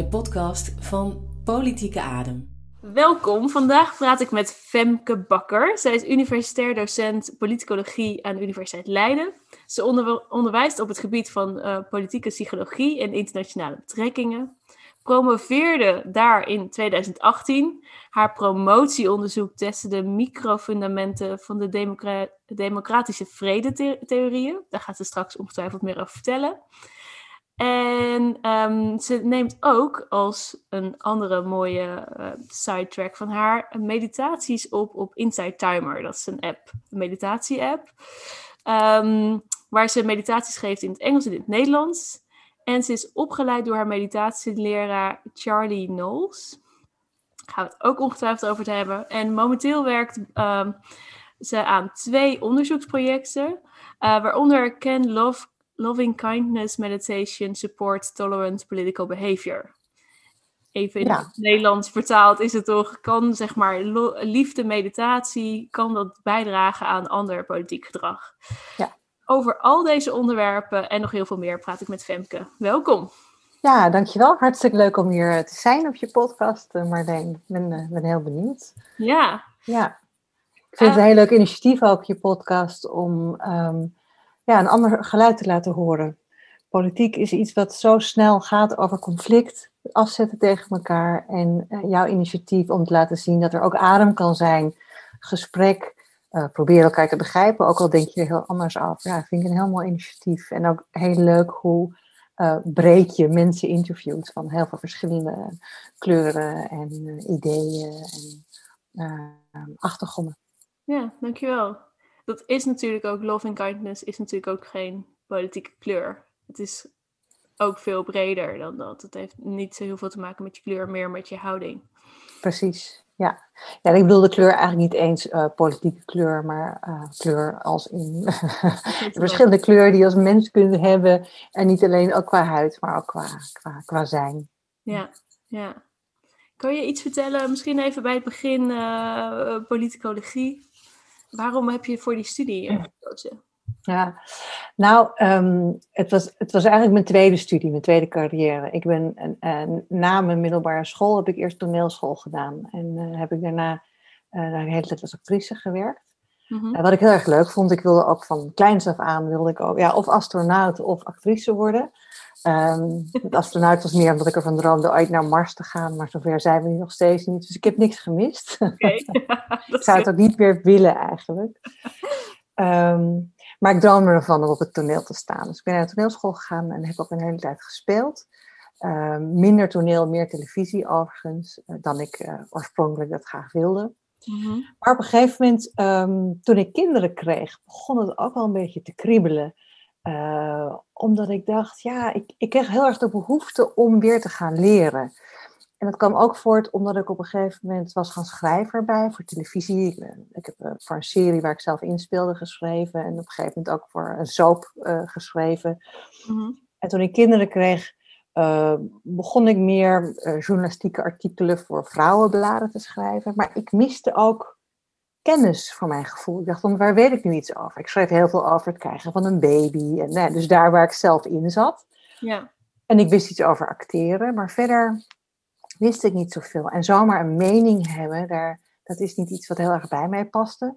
de podcast van Politieke Adem. Welkom. Vandaag praat ik met Femke Bakker. Zij is universitair docent politicologie aan de Universiteit Leiden. Ze onderwijst op het gebied van uh, politieke psychologie en internationale betrekkingen. Promoveerde daar in 2018. Haar promotieonderzoek testte de microfundamenten van de democra democratische vredetheorieën. Daar gaat ze straks ongetwijfeld meer over vertellen. En um, ze neemt ook als een andere mooie uh, sidetrack van haar meditaties op op Inside Timer. Dat is een app, een meditatie-app. Um, waar ze meditaties geeft in het Engels en in het Nederlands. En ze is opgeleid door haar meditatieleraar Charlie Knowles. Daar gaan we het ook ongetwijfeld over te hebben. En momenteel werkt um, ze aan twee onderzoeksprojecten. Uh, waaronder Ken Love Loving Kindness Meditation Support Tolerant Political Behavior. Even in het Nederlands vertaald is het toch, kan zeg maar liefde, meditatie, kan dat bijdragen aan ander politiek gedrag. Ja. Over al deze onderwerpen en nog heel veel meer praat ik met Femke. Welkom. Ja, dankjewel. Hartstikke leuk om hier te zijn op je podcast, eh, Marleen. Ik ben, eh, ben heel benieuwd. Ja. Ja. Ik vind het een heel leuk initiatief ook, je podcast, om ehm, ja, een ander geluid te laten horen. Politiek is iets wat zo snel gaat over conflict, afzetten tegen elkaar. En uh, jouw initiatief om te laten zien dat er ook adem kan zijn, gesprek, uh, proberen elkaar te begrijpen, ook al denk je er heel anders af. Ja, vind ik een heel mooi initiatief. En ook heel leuk hoe uh, breed je mensen interviewt van heel veel verschillende kleuren en ideeën en achtergronden. Ja, dankjewel dat is natuurlijk ook, love and kindness is natuurlijk ook geen politieke kleur. Het is ook veel breder dan dat. Het heeft niet zo heel veel te maken met je kleur, meer met je houding. Precies, ja. Ja, ik bedoel de kleur eigenlijk niet eens uh, politieke kleur, maar uh, kleur als in de verschillende kleuren die als mens kunnen hebben. En niet alleen ook qua huid, maar ook qua, qua, qua zijn. Ja, ja. Kan je iets vertellen, misschien even bij het begin, uh, politicologie? Waarom heb je voor die studie gekozen? Ja, nou, um, het, was, het was eigenlijk mijn tweede studie, mijn tweede carrière. Ik ben uh, na mijn middelbare school heb ik eerst toneelschool gedaan. En uh, heb ik daarna uh, de hele tijd als actrice gewerkt. Mm -hmm. wat ik heel erg leuk vond, ik wilde ook van kleins af aan, wilde ik ook, ja, of astronaut of actrice worden. Um, het astronaut was meer omdat ik ervan droomde ooit naar Mars te gaan, maar zover zijn we nu nog steeds niet. Dus ik heb niks gemist. Okay. ik zou het ook niet meer willen eigenlijk. Um, maar ik droomde ervan om op het toneel te staan. Dus ik ben naar de toneelschool gegaan en heb ook een hele tijd gespeeld. Um, minder toneel, meer televisie overigens, uh, dan ik uh, oorspronkelijk dat graag wilde. Mm -hmm. Maar op een gegeven moment, toen ik kinderen kreeg, begon het ook wel een beetje te kriebelen. Uh, omdat ik dacht, ja, ik, ik kreeg heel erg de behoefte om weer te gaan leren. En dat kwam ook voort omdat ik op een gegeven moment was gaan schrijven erbij voor televisie. Ik, heb uh, voor een serie waar ik zelf inspeelde geschreven. En op een gegeven moment ook voor een soap uh, geschreven. Mm -hmm. En toen ik kinderen kreeg, begon ik meer journalistieke artikelen voor vrouwenbladen te schrijven. Maar ik miste ook kennis voor mijn gevoel. Ik dacht, van, waar weet ik nu iets over? Ik schreef heel veel over het krijgen van een baby. En, nou, dus daar waar ik zelf in zat. Ja. En ik wist iets over acteren, maar verder wist ik niet zoveel. En zomaar een mening hebben, daar, dat is niet iets wat heel erg bij mij paste.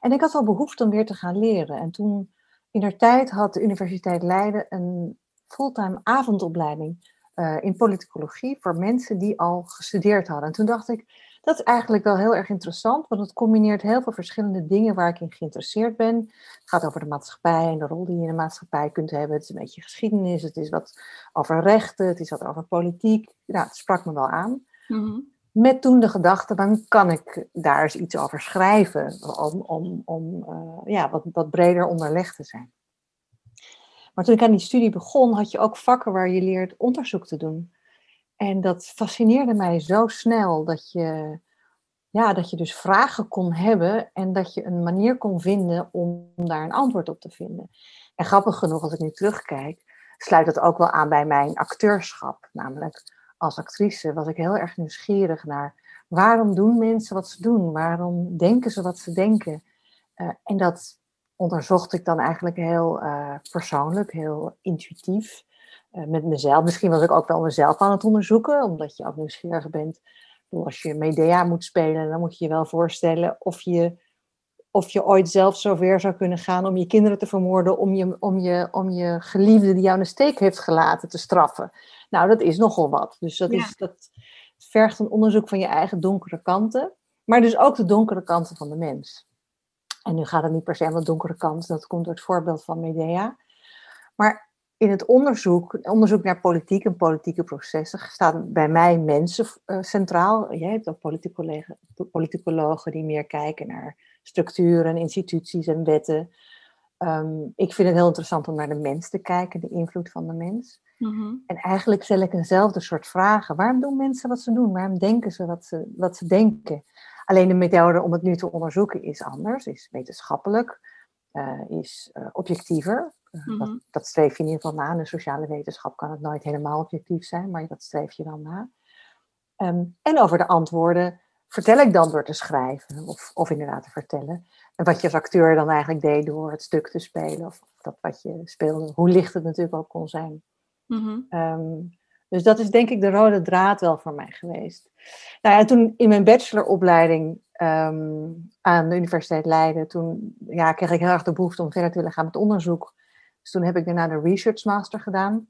En ik had wel behoefte om weer te gaan leren. En toen, in der tijd, had de Universiteit Leiden een fulltime avondopleiding uh, in politicologie voor mensen die al gestudeerd hadden. En toen dacht ik, dat is eigenlijk wel heel erg interessant, want het combineert heel veel verschillende dingen waar ik in geïnteresseerd ben. Het gaat over de maatschappij en de rol die je in de maatschappij kunt hebben. Het is een beetje geschiedenis, het is wat over rechten, het is wat over politiek. Nou, het sprak me wel aan. Mm-hmm. Met toen de gedachte, dan kan ik daar eens iets over schrijven, om, om, om uh, ja, wat, wat breder onderlegd te zijn. Maar toen ik aan die studie begon, had je ook vakken waar je leert onderzoek te doen. En dat fascineerde mij zo snel dat je, ja, dat je dus vragen kon hebben en dat je een manier kon vinden om daar een antwoord op te vinden. En grappig genoeg, als ik nu terugkijk, sluit dat ook wel aan bij mijn acteurschap. Namelijk als actrice was ik heel erg nieuwsgierig naar waarom doen mensen wat ze doen? Waarom denken ze wat ze denken? Uh, en dat onderzocht ik dan eigenlijk heel uh, persoonlijk, heel intuïtief. Met mezelf. Misschien was ik ook wel mezelf aan het onderzoeken, omdat je ook nieuwsgierig bent. Als je Medea moet spelen, dan moet je je wel voorstellen of je, of je ooit zelf zover zou kunnen gaan om je kinderen te vermoorden, om je, om, je, om je geliefde die jou in de steek heeft gelaten te straffen. Nou, dat is nogal wat. Dus dat, is, dat vergt een onderzoek van je eigen donkere kanten, maar dus ook de donkere kanten van de mens. En nu gaat het niet per se om de donkere kant, dat komt door het voorbeeld van Medea. Maar in het onderzoek, onderzoek naar politiek en politieke processen, staan bij mij mensen uh, centraal. Je hebt ook politicologen die meer kijken naar structuren, instituties en wetten. Um, ik vind het heel interessant om naar de mens te kijken, de invloed van de mens. Mm-hmm. En eigenlijk stel ik eenzelfde soort vragen. Waarom doen mensen wat ze doen? Waarom denken ze wat ze, wat ze denken? Alleen de methode om het nu te onderzoeken is anders, is wetenschappelijk, uh, is uh, objectiever. Uh, dat, dat, streef je in ieder geval na. In de sociale wetenschap kan het nooit helemaal objectief zijn, maar dat streef je wel na. Um, en over de antwoorden vertel ik dan door te schrijven, of, of inderdaad te vertellen. En wat je als acteur dan eigenlijk deed door het stuk te spelen, of dat wat je speelde, hoe licht het natuurlijk ook kon zijn. Mm-hmm. Um, dus dat is denk ik de rode draad wel voor mij geweest. Nou ja, toen in mijn bacheloropleiding um, aan de Universiteit Leiden, toen ja, kreeg ik heel erg de behoefte om verder te willen gaan met onderzoek. Dus toen heb ik daarna de Research Master gedaan.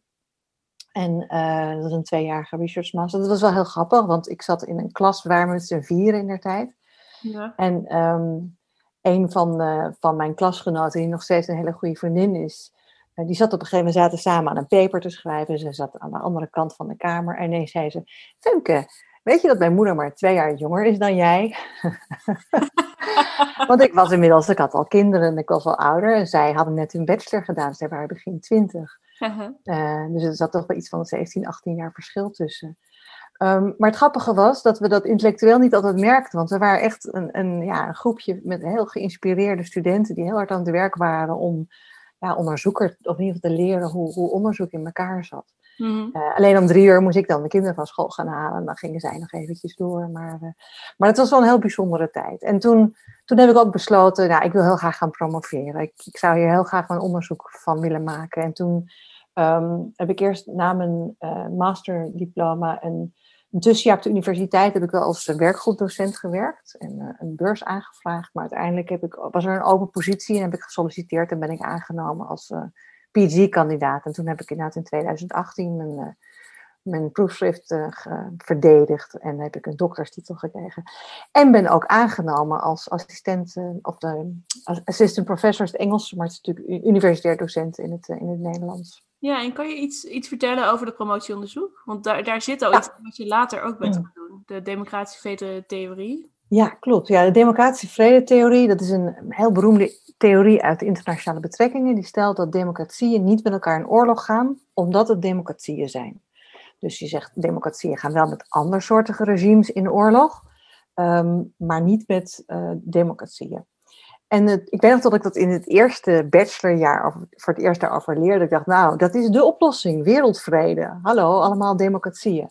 En uh, dat was een tweejarige Research Master. Dat was wel heel grappig, want ik zat in een klas waar met z'n vieren in der tijd. Ja. En um, een van, uh, van mijn klasgenoten, die nog steeds een hele goede vriendin is, die zat op een gegeven moment, zaten samen aan een paper te schrijven. Ze zat aan de andere kant van de kamer. En ineens zei ze, Femke, weet je dat mijn moeder maar twee jaar jonger is dan jij? Want ik was inmiddels, ik had al kinderen en ik was al ouder. En zij hadden net hun bachelor gedaan, zij waren begin twintig. Uh-huh. Uh, dus er zat toch wel iets van 17, 18 jaar verschil tussen. Um, maar het grappige was dat we dat intellectueel niet altijd merkten. Want we waren echt een, een, ja, een groepje met heel geïnspireerde studenten die heel hard aan het werk waren om ja, onderzoeker, of in ieder geval te leren hoe, hoe onderzoek in elkaar zat. Mhm. Eh, alleen om drie uur moest ik dan de kinderen van school gaan halen. En dan gingen zij nog eventjes door. Maar, uh, maar het was wel een heel bijzondere tijd. En toen, toen heb ik ook besloten, nou, ik wil heel graag gaan promoveren. Ik, ik zou hier heel graag een onderzoek van willen maken. En toen um, heb ik eerst na mijn uh, masterdiploma een tussenjaar op de universiteit heb ik wel als werkgroepdocent gewerkt en een beurs aangevraagd. Maar uiteindelijk heb ik, was er een open positie en heb ik gesolliciteerd en ben ik aangenomen als PhD-kandidaat. En toen heb ik inderdaad in 2018 mijn, uh, mijn proefschrift verdedigd en heb ik een dokterstitel gekregen. En ben ook aangenomen als assistent, of de assistant professor, het Engels, maar het is natuurlijk universitair docent in het, in het Nederlands. Ja, en kan je iets, iets vertellen over de promotieonderzoek? Want daar, daar zit al iets wat je later ook bent gaan doen. De democratische vrede-theorie. Ja, klopt. Ja, de democratische vrede-theorie, dat is een heel beroemde theorie uit de internationale betrekkingen. Die stelt dat democratieën niet met elkaar in oorlog gaan, omdat het democratieën zijn. Dus je zegt, democratieën gaan wel met andersoortige regimes in oorlog, um, maar niet met uh, democratieën. En ik weet nog dat ik dat in het eerste bachelorjaar, of voor het eerst daarover leerde. Ik dacht, nou, dat is de oplossing, wereldvrede. Hallo, allemaal democratieën.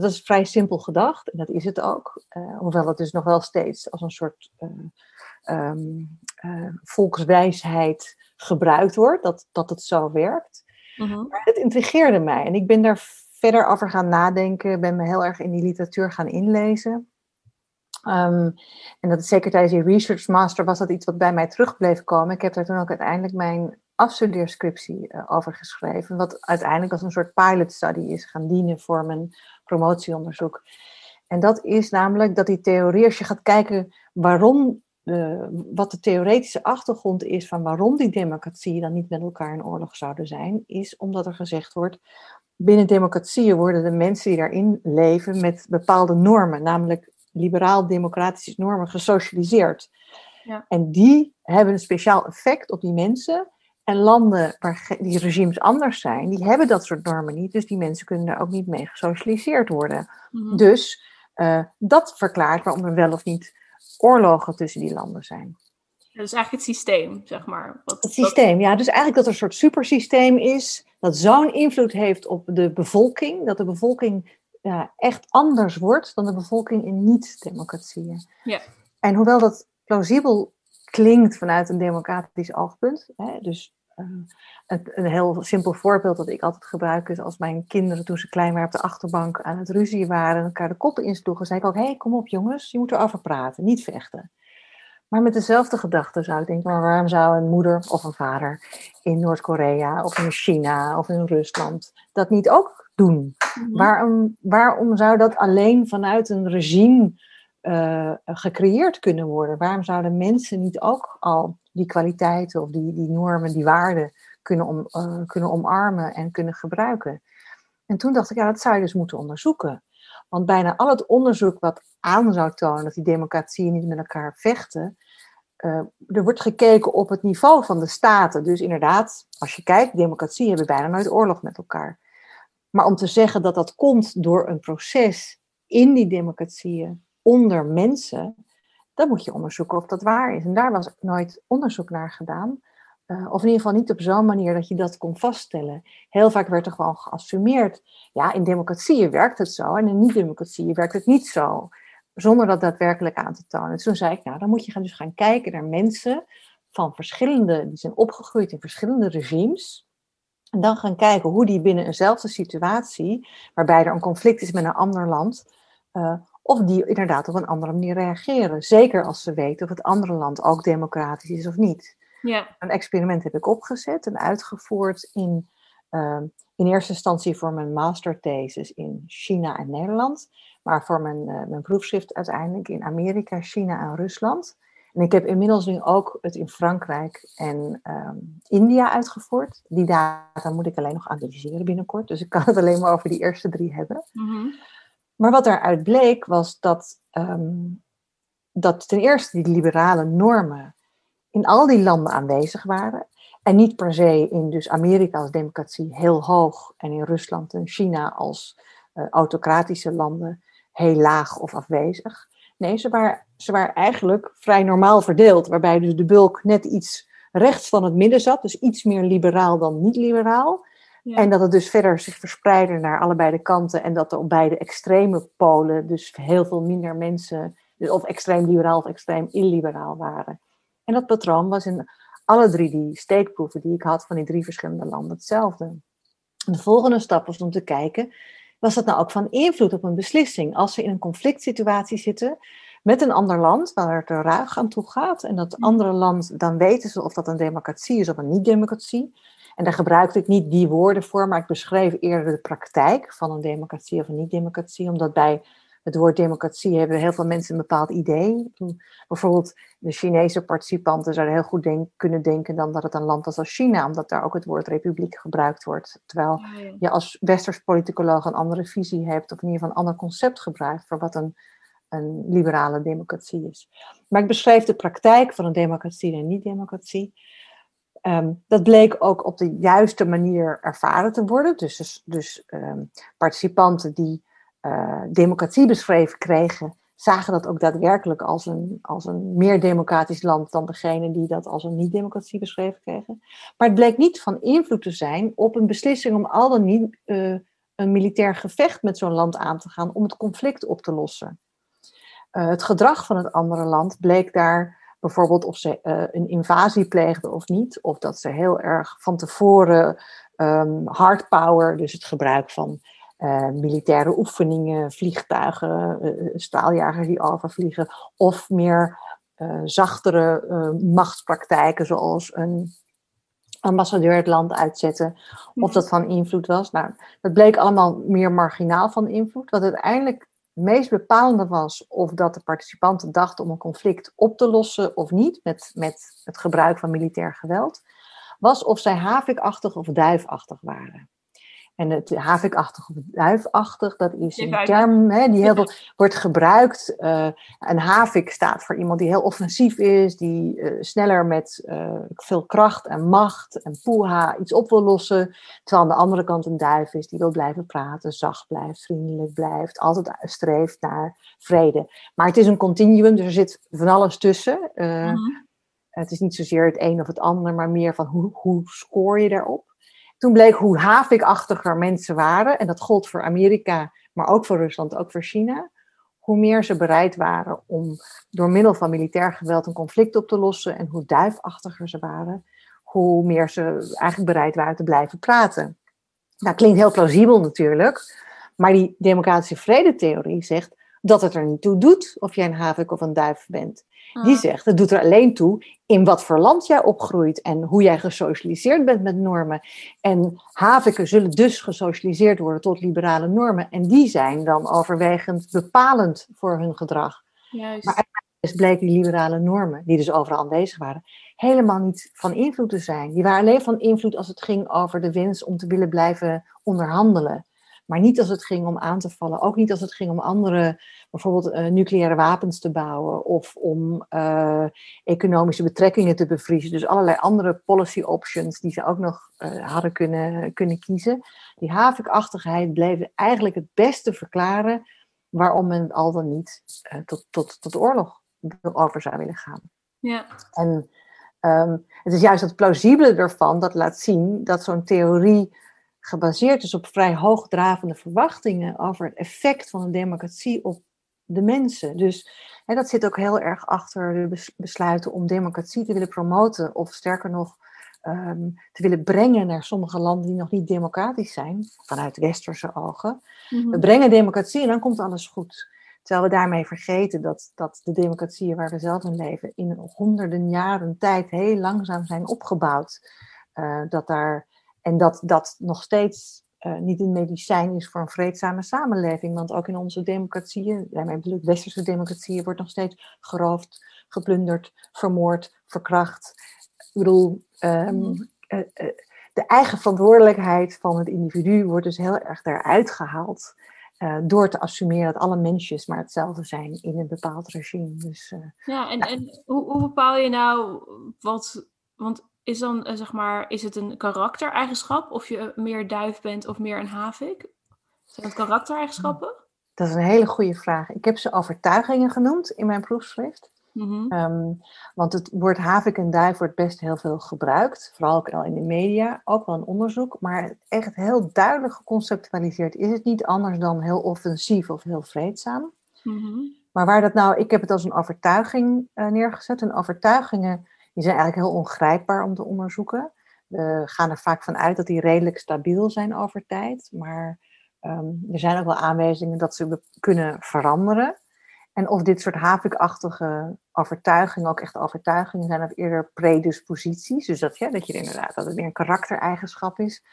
Dat is vrij simpel gedacht, en dat is het ook. Uh, hoewel het dus nog wel steeds als een soort uh, um, uh, volkswijsheid gebruikt wordt, dat, dat het zo werkt. Mhm. Maar het intrigeerde mij en ik ben daar verder over gaan nadenken, ben me heel erg in die literatuur gaan inlezen. Um, en dat is zeker tijdens die research master was dat iets wat bij mij terug bleef komen. Ik heb daar toen ook uiteindelijk mijn afstudeerscriptie uh, over geschreven, wat uiteindelijk als een soort pilot study is gaan dienen voor mijn promotieonderzoek. En dat is namelijk dat die theorie, als je gaat kijken waarom, uh, wat de theoretische achtergrond is van waarom die democratieën dan niet met elkaar in oorlog zouden zijn, is omdat er gezegd wordt, binnen democratieën worden de mensen die daarin leven met bepaalde normen, namelijk liberaal-democratische normen gesocialiseerd. Ja. En die hebben een speciaal effect op die mensen. En landen waar die regimes anders zijn, die hebben dat soort normen niet. Dus die mensen kunnen daar ook niet mee gesocialiseerd worden. Mhm. Dus uh, dat verklaart waarom er wel of niet oorlogen tussen die landen zijn. Ja, dus eigenlijk het systeem, zeg maar. Wat, het systeem, ja. Dus eigenlijk dat er een soort supersysteem is, dat zo'n invloed heeft op de bevolking, dat de bevolking ja, echt anders wordt dan de bevolking in niet-democratieën. Ja. En hoewel dat plausibel klinkt vanuit een democratisch oogpunt, hè, dus een, een, heel simpel voorbeeld dat ik altijd gebruik is als mijn kinderen toen ze klein waren op de achterbank aan het ruzie waren en elkaar de koppen insloegen, zei ik ook, hé, hey, kom op jongens, je moet erover praten, niet vechten. Maar met dezelfde gedachte zou ik denken, maar waarom zou een moeder of een vader in Noord-Korea of in China of in Rusland dat niet ook doen? Mhm. waarom, waarom zou dat alleen vanuit een regime uh, gecreëerd kunnen worden? Waarom zouden mensen niet ook al die kwaliteiten of die, die normen, die waarden kunnen, om, uh, kunnen omarmen en kunnen gebruiken? En toen dacht ik, ja, dat zou je dus moeten onderzoeken. Want bijna al het onderzoek wat aan zou tonen dat die democratieën niet met elkaar vechten, uh, er wordt gekeken op het niveau van de staten. Dus inderdaad, als je kijkt, democratieën hebben bijna nooit oorlog met elkaar. Maar om te zeggen dat dat komt door een proces in die democratieën onder mensen, dan moet je onderzoeken of dat waar is. En daar was nooit onderzoek naar gedaan. Uh, of in ieder geval niet op zo'n manier dat je dat kon vaststellen. Heel vaak werd er gewoon geassumeerd, ja, in democratieën werkt het zo en in niet-democratieën werkt het niet zo. Zonder dat daadwerkelijk aan te tonen. Dus toen zei ik, nou, dan moet je gaan, dus gaan kijken naar mensen van verschillende, die zijn opgegroeid in verschillende regimes. En dan gaan kijken hoe die binnen eenzelfde situatie, waarbij er een conflict is met een ander land, uh, of die inderdaad op een andere manier reageren. Zeker als ze weten of het andere land ook democratisch is of niet. Ja. Een experiment heb ik opgezet en uitgevoerd in, uh, in eerste instantie voor mijn masterthesis in China en Nederland, maar voor mijn, uh, mijn proefschrift uiteindelijk in Amerika, China en Rusland. En ik heb inmiddels nu ook het in Frankrijk en um, India uitgevoerd. Die data moet ik alleen nog analyseren binnenkort, dus ik kan het alleen maar over die eerste drie hebben. Mm -hmm. Maar wat eruit bleek was dat, um, dat ten eerste die liberale normen in al die landen aanwezig waren. En niet per se in dus Amerika als democratie heel hoog en in Rusland en China als uh, autocratische landen heel laag of afwezig. Nee, ze waren, ze waren eigenlijk vrij normaal verdeeld, waarbij dus de bulk net iets rechts van het midden zat, dus iets meer liberaal dan niet liberaal. En dat het dus verder zich verspreidde naar allebei de kanten. En dat er op beide extreme polen dus heel veel minder mensen, dus of extreem liberaal of extreem illiberaal waren. En dat patroon was in alle drie die steekproeven die ik had van die drie verschillende landen hetzelfde. De volgende stap was om te kijken, was dat nou ook van invloed op een beslissing? Als ze in een conflict situatie zitten met een ander land, waar het er ruig aan toe gaat, en dat andere land, dan weten ze of dat een democratie is of een niet-democratie. En daar gebruikte ik niet die woorden voor, maar ik beschreef eerder de praktijk van een democratie of een niet-democratie, omdat bij het woord democratie hebben heel veel mensen een bepaald idee. Bijvoorbeeld de Chinese participanten zouden heel goed denk, kunnen denken dan dat het een land is als China, omdat daar ook het woord republiek gebruikt wordt. Terwijl je als westers politicoloog een andere visie hebt, of in ieder geval een ander concept gebruikt voor wat een, een liberale democratie is. Maar ik beschreef de praktijk van een democratie en niet-democratie. Ehm, dat bleek ook op de juiste manier ervaren te worden. Dus, dus, dus um, participanten die uh, democratie beschreven kregen, zagen dat ook daadwerkelijk als een, als een meer democratisch land dan degene die dat als een niet-democratie beschreven kregen. Maar het bleek niet van invloed te zijn op een beslissing om al dan niet uh, een militair gevecht met zo'n land aan te gaan om het conflict op te lossen. Uh, het gedrag van het andere land bleek daar bijvoorbeeld of ze uh, een invasie pleegden of niet, of dat ze heel erg van tevoren um, hard power, dus het gebruik van uh, militaire oefeningen, vliegtuigen, uh, straaljagers die overvliegen, of meer zachtere machtspraktijken zoals een ambassadeur het land uitzetten, of dat van invloed was. Nou, dat bleek allemaal meer marginaal van invloed. Wat uiteindelijk meest bepalende was of dat de participanten dachten om een conflict op te lossen of niet, met, met het gebruik van militair geweld, was of zij havikachtig of duifachtig waren. En het havikachtig of duifachtig, dat is een term hè, die heel veel wordt gebruikt. Uh, een havik staat voor iemand die heel offensief is, die uh, sneller met uh, veel kracht en macht en poeha iets op wil lossen. Terwijl aan de andere kant een duif is die wil blijven praten, zacht blijft, vriendelijk blijft, altijd streeft naar vrede. Maar het is een continuum, dus er zit van alles tussen. -hmm. Het is niet zozeer het een of het ander, maar meer van hoe, hoe scoor je daarop. Toen bleek hoe havikachtiger mensen waren, en dat gold voor Amerika, maar ook voor Rusland, ook voor China, hoe meer ze bereid waren om door middel van militair geweld een conflict op te lossen en hoe duifachtiger ze waren, hoe meer ze eigenlijk bereid waren te blijven praten. Dat klinkt heel plausibel natuurlijk, maar die democratische vredetheorie zegt dat het er niet toe doet of jij een havik of een duif bent. Die Ah. zegt, het doet er alleen toe in wat voor land jij opgroeit en hoe jij gesocialiseerd bent met normen. En haviken zullen dus gesocialiseerd worden tot liberale normen. En die zijn dan overwegend bepalend voor hun gedrag. Juist. Maar Dus bleken die liberale normen, die dus overal aanwezig waren, helemaal niet van invloed te zijn. Die waren alleen van invloed als het ging over de wens om te willen blijven onderhandelen. Maar niet als het ging om aan te vallen. Ook niet als het ging om andere, bijvoorbeeld eh, nucleaire wapens te bouwen. Of om eh, economische betrekkingen te bevriezen. Dus allerlei andere policy options die ze ook nog eh, hadden kunnen, kunnen kiezen. Die havikachtigheid bleef eigenlijk het beste verklaren waarom men al dan niet tot, tot, tot oorlog over zou willen gaan. Ja. En ehm, het is juist het plausibele ervan dat laat zien dat zo'n theorie gebaseerd is op vrij hoogdravende verwachtingen over het effect van een democratie op de mensen. Dus hè, dat zit ook heel erg achter de bes- besluiten om democratie te willen promoten, of sterker nog, ehm, te willen brengen naar sommige landen die nog niet democratisch zijn, vanuit westerse ogen. Mhm. We brengen democratie en dan komt alles goed. Terwijl we daarmee vergeten dat, dat de democratieën waar we zelf in leven in honderden jaren tijd heel langzaam zijn opgebouwd. Eh, dat daar, en dat dat nog steeds eh, niet een medicijn is voor een vreedzame samenleving. Want ook in onze democratieën, daarmee bedoel ik westerse democratieën, wordt nog steeds geroofd, geplunderd, vermoord, verkracht. Ik bedoel, ehm, Mhm. eh, eh, de eigen verantwoordelijkheid van het individu wordt dus heel erg eruit gehaald. eh, door te assumeren dat alle mensjes maar hetzelfde zijn in een bepaald regime. Dus Ja, en, en hoe, hoe bepaal je nou wat. Want is dan eh, zeg maar, is het een karaktereigenschap of je meer duif bent of meer een havik? Zijn het karaktereigenschappen? dat is een hele goede vraag. Ik heb ze overtuigingen genoemd in mijn proefschrift. Mhm. Ehm, want het woord havik en duif wordt best heel veel gebruikt. Vooral ook al in de media, ook wel in onderzoek. Maar echt heel duidelijk geconceptualiseerd is het niet anders dan heel offensief of heel vreedzaam. Mhm. Maar waar dat nou, ik heb het als een overtuiging eh, neergezet. En overtuigingen die zijn eigenlijk heel ongrijpbaar om te onderzoeken. We gaan er vaak van uit dat die redelijk stabiel zijn over tijd. Maar ehm, er zijn ook wel aanwijzingen dat ze kunnen veranderen. En of dit soort havikachtige overtuigingen ook echt overtuigingen zijn of eerder predisposities. Dus dat, ja, dat je inderdaad, dat het meer een karaktereigenschap is.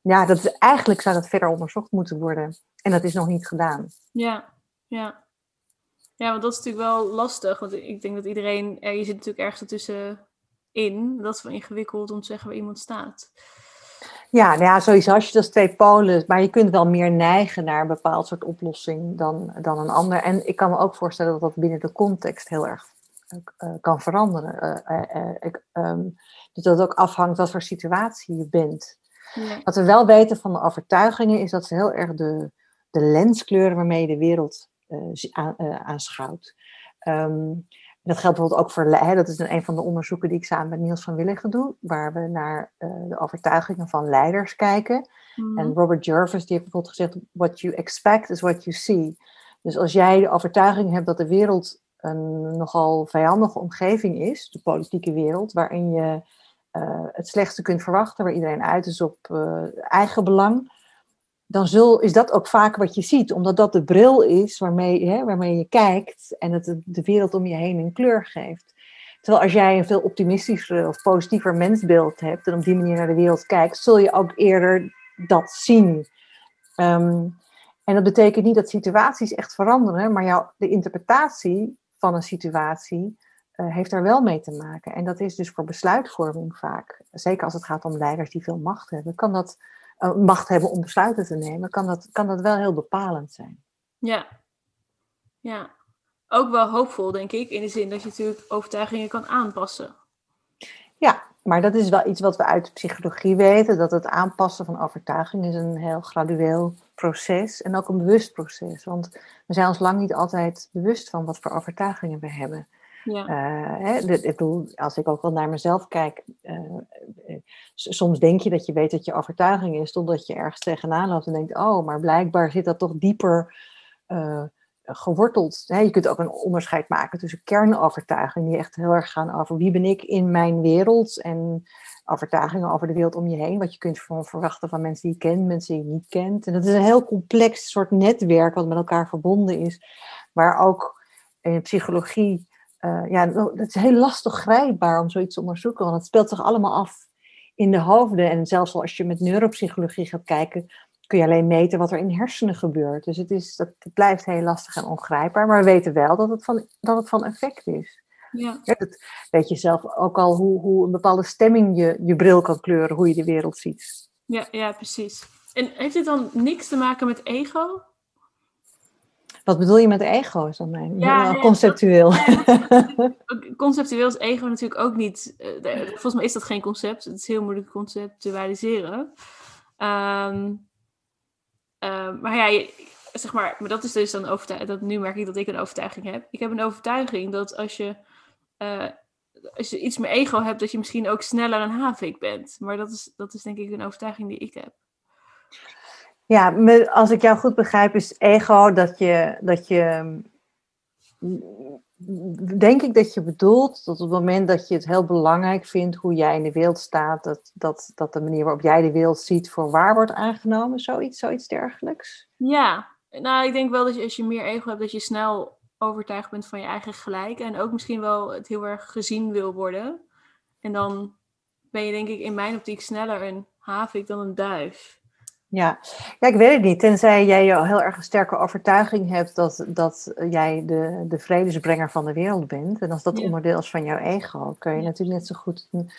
Ja, dat is, eigenlijk zou dat verder onderzocht moeten worden. En dat is nog niet gedaan. Ja, ja. Ja, want dat is natuurlijk wel lastig. Want ik denk dat iedereen, je zit natuurlijk ergens ertussenin. Dat is wel ingewikkeld om te zeggen waar iemand staat. Ja, nou ja, sowieso als je dat twee polen, maar je kunt wel meer neigen naar een bepaald soort oplossing dan, dan een ander. En ik kan me ook voorstellen dat dat binnen de context heel erg eh, kan veranderen. Eh, eh, eh, ik, ehm, dus dat het ook afhangt wat voor situatie je bent. Ja. Wat we wel weten van de overtuigingen is dat ze heel erg de, de lens kleuren waarmee je de wereld eh, eh, aanschouwt. Ehm, dat geldt bijvoorbeeld ook voor, hè, dat is een van de onderzoeken die ik samen met Niels van Willigen doe, waar we naar eh, de overtuigingen van leiders kijken. Mhm. En Robert Jervis die heeft bijvoorbeeld gezegd, what you expect is what you see. Dus als jij de overtuiging hebt dat de wereld een nogal vijandige omgeving is, de politieke wereld, waarin je eh, het slechtste kunt verwachten, waar iedereen uit is op eh, eigen belang, dan is dat ook vaak wat je ziet, omdat dat de bril is waarmee, hè, waarmee je kijkt en het de- wereld om je heen een kleur geeft. Terwijl als jij een veel optimistischer of positiever mensbeeld hebt en op die manier naar de wereld kijkt, zul je ook eerder dat zien. Ehm, en dat betekent niet dat situaties echt veranderen, maar jouw, de interpretatie van een situatie eh, heeft daar wel mee te maken. En dat is dus voor besluitvorming vaak, zeker als het gaat om leiders die veel macht hebben, kan dat macht hebben om besluiten te nemen, kan dat, kan dat wel heel bepalend zijn. Ja. Ja. Ook wel hoopvol, denk ik, in de zin dat je natuurlijk overtuigingen kan aanpassen. Ja, maar dat is wel iets wat we uit de psychologie weten, dat het aanpassen van overtuiging is een heel gradueel proces en ook een bewust proces. Want we zijn ons lang niet altijd bewust van wat voor overtuigingen we hebben. Eh, als ik ook wel naar mezelf kijk, eh, eh, soms denk je dat je weet dat je overtuiging is, totdat je ergens tegenaan loopt en denkt, oh, maar blijkbaar zit dat toch dieper geworteld. Hè? Je kunt ook een onderscheid maken tussen kernovertuigingen die echt heel erg gaan over wie ben ik in mijn wereld en overtuigingen over de wereld om je heen. Wat je kunt verwachten van mensen die je kent, mensen die je niet kent. En dat is een heel complex soort netwerk wat met elkaar verbonden is. Maar ook in psychologie, uh, ja, het is heel lastig grijpbaar om zoiets te onderzoeken. Want het speelt zich allemaal af in de hoofden. En zelfs als je met neuropsychologie gaat kijken, kun je alleen meten wat er in hersenen gebeurt. Dus het, is, dat, het blijft heel lastig en ongrijpbaar. Maar we weten wel dat het van, dat het van effect is. Ja. ja dat weet je zelf ook al hoe, hoe een bepaalde stemming je, je bril kan kleuren, hoe je de wereld ziet. Ja, ja, precies. En heeft dit dan niks te maken met ego? Wat bedoel je met ego? Is dan mijn, ja, conceptueel. conceptueel is ego natuurlijk ook niet. Uh, volgens mij is dat geen concept. Het is heel moeilijk te conceptualiseren. Um, maar ja, zeg maar, maar dat is dus dan overtuiging. Dat nu merk ik dat ik een overtuiging heb. Ik heb een overtuiging dat als je, uh, als je iets meer ego hebt, dat je misschien ook sneller een havik bent. Maar dat is, dat is denk ik een overtuiging die ik heb. Ja, als ik jou goed begrijp, is ego dat je, dat je. Denk ik dat je bedoelt dat op het moment dat je het heel belangrijk vindt hoe jij in de wereld staat, dat, dat, dat de manier waarop jij de wereld ziet voor waar wordt aangenomen, zoiets, zoiets dergelijks? Ja, nou ik denk wel dat je, als je meer ego hebt, dat je snel overtuigd bent van je eigen gelijk en ook misschien wel het heel erg gezien wil worden. En dan ben je denk ik in mijn optiek sneller een havik dan een duif. Ja. ja, ik weet het niet. Tenzij jij al heel erg een sterke overtuiging hebt dat, dat jij de, de vredesbrenger van de wereld bent. En als dat onderdeel is van jouw ego, kun je natuurlijk net zo goed een,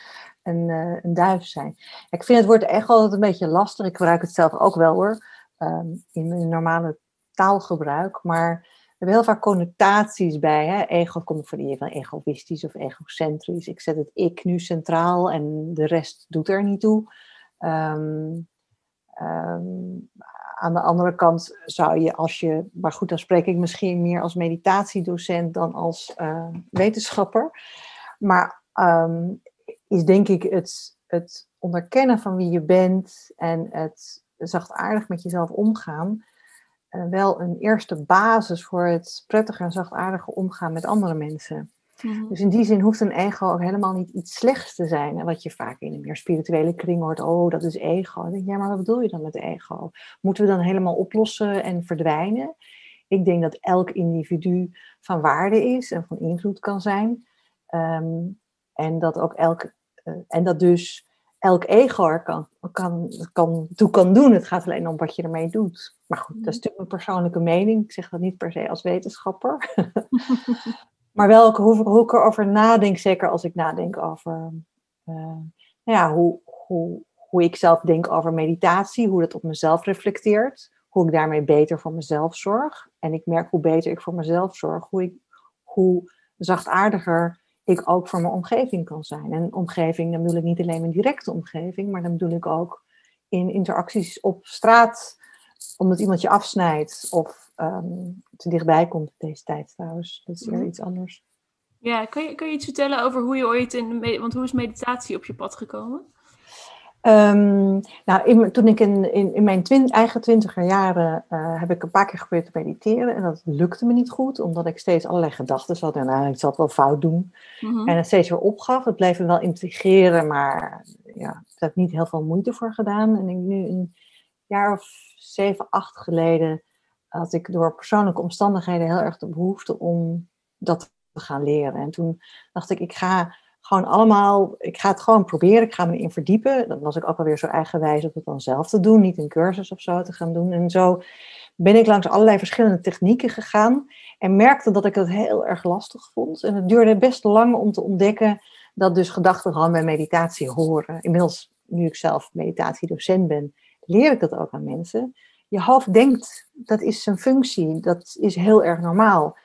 een, eh, een duif zijn. Ik vind het woord ego altijd een beetje lastig. Ik gebruik het zelf ook wel hoor, um, in mijn normale taalgebruik. Maar we hebben heel vaak connotaties bij. Hè? Ego komt van je van egoïstisch of egocentrisch. Ik zet het ik nu centraal en de rest doet er niet toe. Um, Ehm, aan de andere kant zou je, als je, maar goed, dan spreek ik misschien meer als meditatiedocent dan als uh, wetenschapper. Maar ehm, is denk ik het, het onderkennen van wie je bent en het zachtaardig met jezelf omgaan, uh, wel een eerste basis voor het prettige en zachtaardige omgaan met andere mensen. Mhm. Dus in die zin hoeft een ego ook helemaal niet iets slechts te zijn. En wat je vaak in een meer spirituele kring hoort, oh, dat is ego. Dan denk ik, ja, maar wat bedoel je dan met ego? Moeten we dan helemaal oplossen en verdwijnen? Ik denk dat elk individu van waarde is en van invloed kan zijn. Ehm, en dat ook elk, uh, en dat dus elk ego er kan, kan, kan, toe kan doen. Het gaat alleen om wat je ermee doet. Maar goed, dat is natuurlijk mijn persoonlijke mening. Ik zeg dat niet per se als wetenschapper. Maar wel hoe, ik erover nadenk, zeker als ik nadenk over uh, nou ja, hoe, hoe, hoe ik zelf denk over meditatie, hoe dat op mezelf reflecteert, hoe ik daarmee beter voor mezelf zorg. En ik merk hoe beter ik voor mezelf zorg, hoe, ik, hoe zachtaardiger ik ook voor mijn omgeving kan zijn. En omgeving, dan bedoel ik niet alleen mijn directe omgeving, maar dan bedoel ik ook in interacties op straat, omdat iemand je afsnijdt of um, te dichtbij komt deze tijd trouwens. Dat is weer mhm. iets anders. Ja, kun je, kun je iets vertellen over hoe je ooit in, want hoe is meditatie op je pad gekomen? Um, nou, in, toen ik in, in, in mijn twin, eigen twintiger jaren uh, heb ik een paar keer geprobeerd te mediteren en dat lukte me niet goed, omdat ik steeds allerlei gedachten had en nou, ik zal het wel fout doen. Mm En het steeds weer opgaf. Het bleef me wel integreren, maar ja, daar heb ik niet heel veel moeite voor gedaan. En ik nu een jaar of zeven, acht geleden had ik door persoonlijke omstandigheden heel erg de behoefte om dat te gaan leren. En toen dacht ik, ik ga gewoon allemaal, ik ga het gewoon proberen, ik ga me erin verdiepen. Dan was ik ook alweer zo eigenwijs om het dan zelf te doen, niet een cursus of zo te gaan doen. En zo ben ik langs allerlei verschillende technieken gegaan en merkte dat ik het heel erg lastig vond. En het duurde best lang om te ontdekken dat dus gedachten gewoon bij meditatie horen. Inmiddels, nu ik zelf meditatiedocent ben, leer ik dat ook aan mensen je hoofd denkt, dat is zijn functie, dat is heel erg normaal.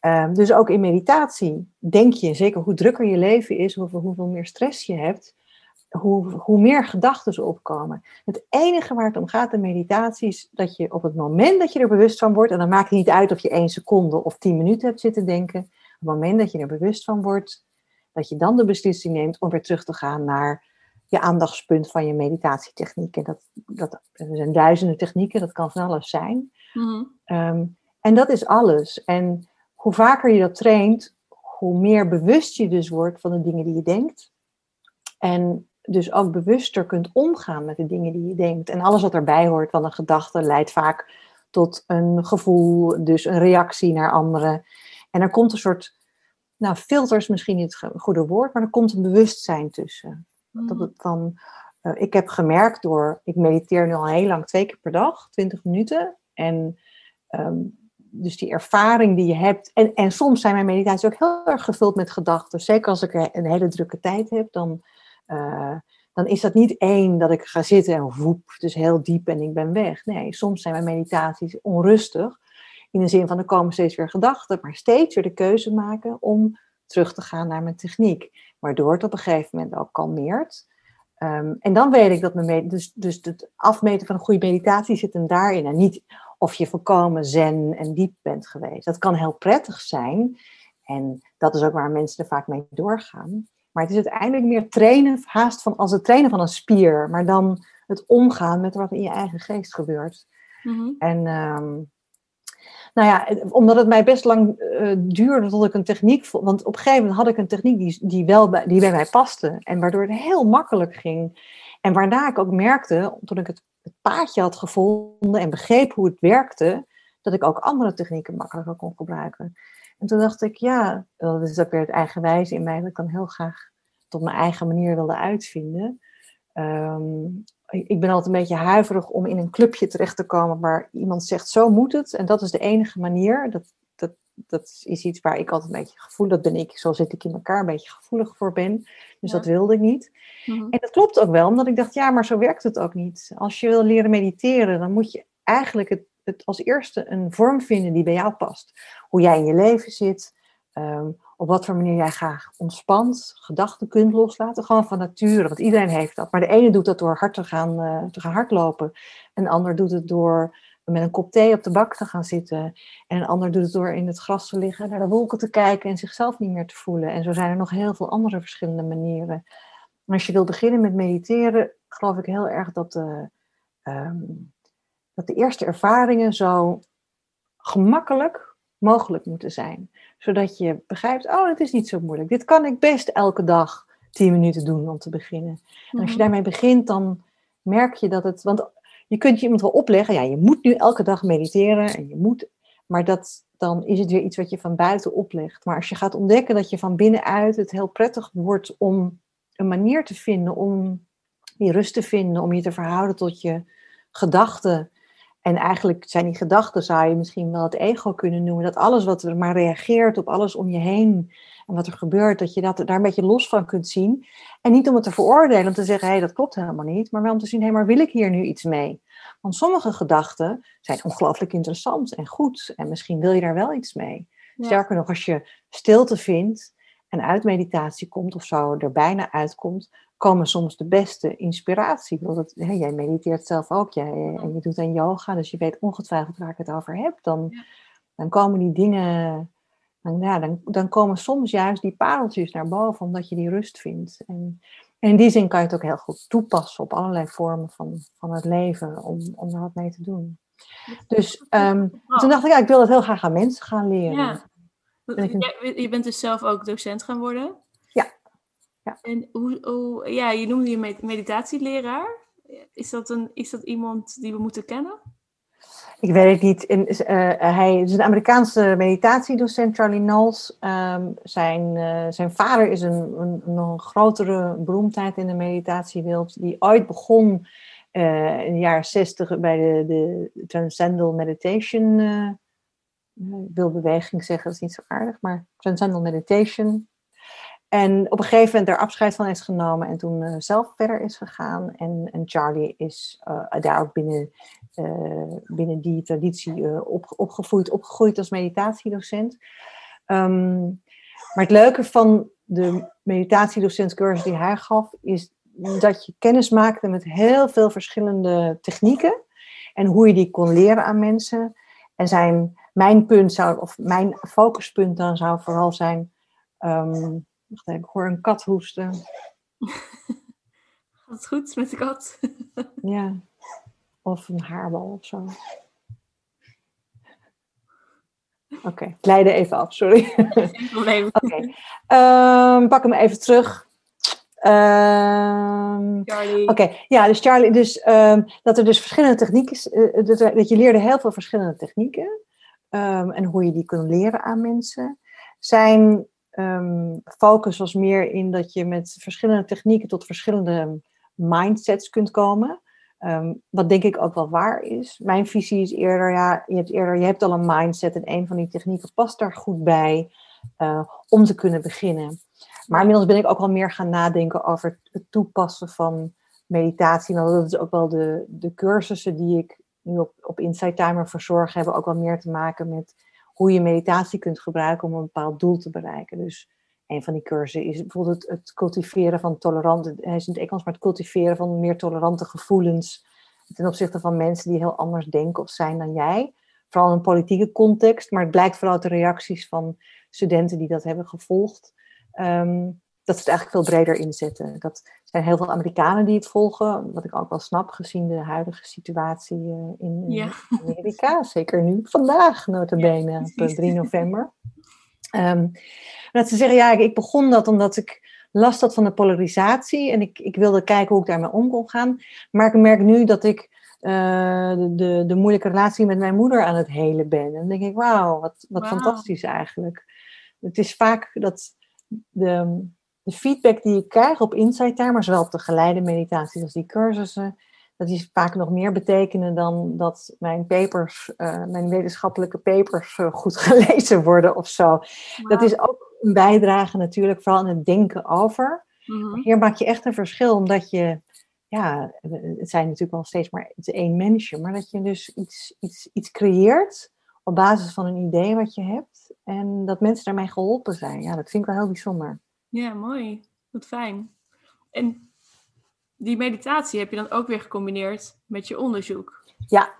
Ehm, dus ook in meditatie denk je, zeker hoe drukker je leven is, hoeveel, hoeveel meer stress je hebt, hoe, hoe meer gedachten opkomen. Het enige waar het om gaat in meditatie is dat je op het moment dat je er bewust van wordt, en dan maakt het niet uit of je één seconde of tien minuten hebt zitten denken, op het moment dat je er bewust van wordt, dat je dan de beslissing neemt om weer terug te gaan naar je aandachtspunt van je meditatietechnieken. Dat, dat, er zijn duizenden technieken, dat kan van alles zijn. Mhm. Ehm, En dat is alles. En hoe vaker je dat traint, hoe meer bewust je dus wordt van de dingen die je denkt. En dus ook bewuster kunt omgaan met de dingen die je denkt. En alles wat erbij hoort, van een gedachte leidt vaak tot een gevoel, dus een reactie naar anderen. En er komt een soort, nou, filters misschien niet het goede woord, maar er komt een bewustzijn tussen. Dat het van, eh, ik heb gemerkt door, ik mediteer nu al heel lang, twee keer per dag, 20 minuten. En ehm, dus die ervaring die je hebt. En, en soms zijn mijn meditaties ook heel erg gevuld met gedachten. Zeker als ik een hele drukke tijd heb, dan, uh, dan is dat niet één dat ik ga zitten en woep, dus heel diep en ik ben weg. Nee, soms zijn mijn meditaties onrustig. In de zin van er komen steeds weer gedachten, maar steeds weer de keuze maken om terug te gaan naar mijn techniek. Waardoor het op een gegeven moment ook kalmeert. Um, en dan weet ik dat mijn dus, dus het afmeten van een goede meditatie zit hem daarin. En niet of je volkomen zen en diep bent geweest. Dat kan heel prettig zijn. En dat is ook waar mensen er vaak mee doorgaan. Maar het is uiteindelijk meer trainen, haast van als het trainen van een spier, maar dan het omgaan met wat in je eigen geest gebeurt. Mm En um, nou ja, omdat het mij best lang uh, duurde tot ik een techniek vond. Want op een gegeven moment had ik een techniek die, die, wel bij, die bij mij paste. En waardoor het heel makkelijk ging. En waarna ik ook merkte, toen ik het, het paadje had gevonden en begreep hoe het werkte, dat ik ook andere technieken makkelijker kon gebruiken. En toen dacht ik, ja, dat is ook weer het eigenwijze in mij, dat ik dan heel graag tot mijn eigen manier wilde uitvinden. Um, ik ben altijd een beetje huiverig om in een clubje terecht te komen waar iemand zegt, zo moet het. En dat is de enige manier. Dat, dat, dat is iets waar ik altijd een beetje gevoelig, dat ben ik, zo zit ik in elkaar, een beetje gevoelig voor ben. Dus dat wilde ik niet. Mhm. En dat klopt ook wel, omdat ik dacht, ja, maar zo werkt het ook niet. Als je wil leren mediteren, dan moet je eigenlijk het, het als eerste een vorm vinden die bij jou past. Hoe jij in je leven zit, um, op wat voor manier jij graag ontspant, gedachten kunt loslaten, gewoon van nature. Want iedereen heeft dat. Maar de ene doet dat door hard te gaan, uh, te gaan hardlopen. Een ander doet het door met een kop thee op de bak te gaan zitten. En een ander doet het door in het gras te liggen, naar de wolken te kijken en zichzelf niet meer te voelen. En zo zijn er nog heel veel andere verschillende manieren. Maar als je wil beginnen met mediteren, geloof ik heel erg dat de, um, dat de eerste ervaringen zo gemakkelijk mogelijk moeten zijn. Zodat je begrijpt, oh, het is niet zo moeilijk. Dit kan ik best elke dag tien minuten doen om te beginnen. En als je mhm. daarmee begint, dan merk je dat het... Want je kunt je iemand wel opleggen, ja, je moet nu elke dag mediteren en je moet... Maar dat, dan is het weer iets wat je van buiten oplegt. Maar als je gaat ontdekken dat je van binnenuit het heel prettig wordt om een manier te vinden om die rust te vinden, om je te verhouden tot je gedachten en eigenlijk zijn die gedachten, zou je misschien wel het ego kunnen noemen. Dat alles wat er maar reageert op alles om je heen en wat er gebeurt, dat je dat, daar een beetje los van kunt zien. En niet om het te veroordelen, om te zeggen, hé, hey, dat klopt helemaal niet. Maar wel om te zien, hé, hey, maar wil ik hier nu iets mee? Want sommige gedachten zijn ongelooflijk interessant en goed. En misschien wil je daar wel iets mee. Sterker nog, als je stilte vindt en uit meditatie komt of zo, er bijna uitkomt, komen soms de beste inspiratie. Dat, hè, jij mediteert zelf ook jij, en je doet aan yoga, dus je weet ongetwijfeld waar ik het over heb. Dan, dan komen die dingen, dan, ja, dan, dan komen soms juist die pareltjes naar boven, omdat je die rust vindt. En, en in die zin kan je het ook heel goed toepassen op allerlei vormen van, van het leven, om, om daar wat mee te doen. Dus um, toen dacht ik, ja, ik wil het heel graag aan mensen gaan leren. Ja. Je bent dus zelf ook docent gaan worden? Ja. En hoe, hoe, ja, je noemde je meditatieleraar. Is dat, een, is dat iemand die we moeten kennen? Ik weet het niet. In, uh, hij is een Amerikaanse meditatiedocent, Charlie Knowles. Um, zijn, uh, zijn vader is een, een, een, grotere beroemdheid in de meditatiewereld. Die ooit begon uh, in de jaren zestig bij de, de Transcendental Meditation. ik wil beweging zeggen, dat is niet zo aardig. Maar Transcendental Meditation en op een gegeven moment er afscheid van is genomen en toen uh, zelf verder is gegaan. En, en Charlie is uh, daar ook binnen, uh, binnen die traditie op, opgevoed, opgegroeid als meditatiedocent. Um, maar het leuke van de meditatiedocentcursus die hij gaf, is dat je kennis maakte met heel veel verschillende technieken. En hoe je die kon leren aan mensen. En zijn, mijn punt zou, of mijn focuspunt dan zou vooral zijn. Um, Wacht even, ik hoor een kat hoesten. Gaat het goed met de kat? ja, of een haarbal of zo. Oké, ik leidde even af, sorry. Geen probleem. Oké, Ehm, pak hem even terug. Ehm, Charlie. Oké, ja, dus Charlie, dus, ehm, dat er dus verschillende technieken, eh, dat, er- dat je leerde heel veel verschillende technieken en hoe je die kon leren aan mensen. Zijn ehm, focus was meer in dat je met verschillende technieken tot verschillende mindsets kunt komen. Ehm, wat denk ik ook wel waar is. Mijn visie is eerder, ja, je hebt eerder, je hebt al een mindset en een van die technieken past daar goed bij eh, om te kunnen beginnen. Maar inmiddels ben ik ook wel meer gaan nadenken over het toepassen van meditatie. Nou, dat is ook wel de, de cursussen die ik nu op, op Insight Timer verzorg, hebben ook wel meer te maken met hoe je meditatie kunt gebruiken om een bepaald doel te bereiken. Dus een van die cursussen is bijvoorbeeld het, het cultiveren van tolerante, hij is in het Engels, maar het cultiveren van meer tolerante gevoelens ten opzichte van mensen die heel anders denken of zijn dan jij. Vooral in een politieke context, maar het blijkt vooral uit de reacties van studenten die dat hebben gevolgd. ehm, dat ze het eigenlijk veel breder inzetten. Dat zijn heel veel Amerikanen die het volgen, wat ik ook wel snap, gezien de huidige situatie eh, in eh, Ja. Amerika. Zeker nu, vandaag, notabene, op eh, precies. 3 november. Ehm, dat ze zeggen, ja, ik- begon dat omdat ik last had van de polarisatie en ik, ik wilde kijken hoe ik daarmee om kon gaan. Maar ik merk nu dat ik eh, de, de, moeilijke relatie met mijn moeder aan het helen ben. En dan denk ik, wauw, wat, wat fantastisch eigenlijk. Het is vaak dat de, de feedback die ik krijg op Insight maar zowel op de geleide meditaties als die cursussen, dat die vaak nog meer betekenen dan dat mijn papers, eh, mijn wetenschappelijke papers eh, goed gelezen worden of zo. Dat is ook een bijdrage natuurlijk, vooral in het denken over. Mhm. Hier maak je echt een verschil, omdat je, ja, het zijn natuurlijk wel steeds maar het één mensje, maar dat je dus iets, iets, iets creëert op basis van een idee wat je hebt en dat mensen daarmee geholpen zijn. Ja, dat vind ik wel heel bijzonder. Ja, mooi. Wat fijn. En die meditatie heb je dan ook weer gecombineerd met je onderzoek. Ja.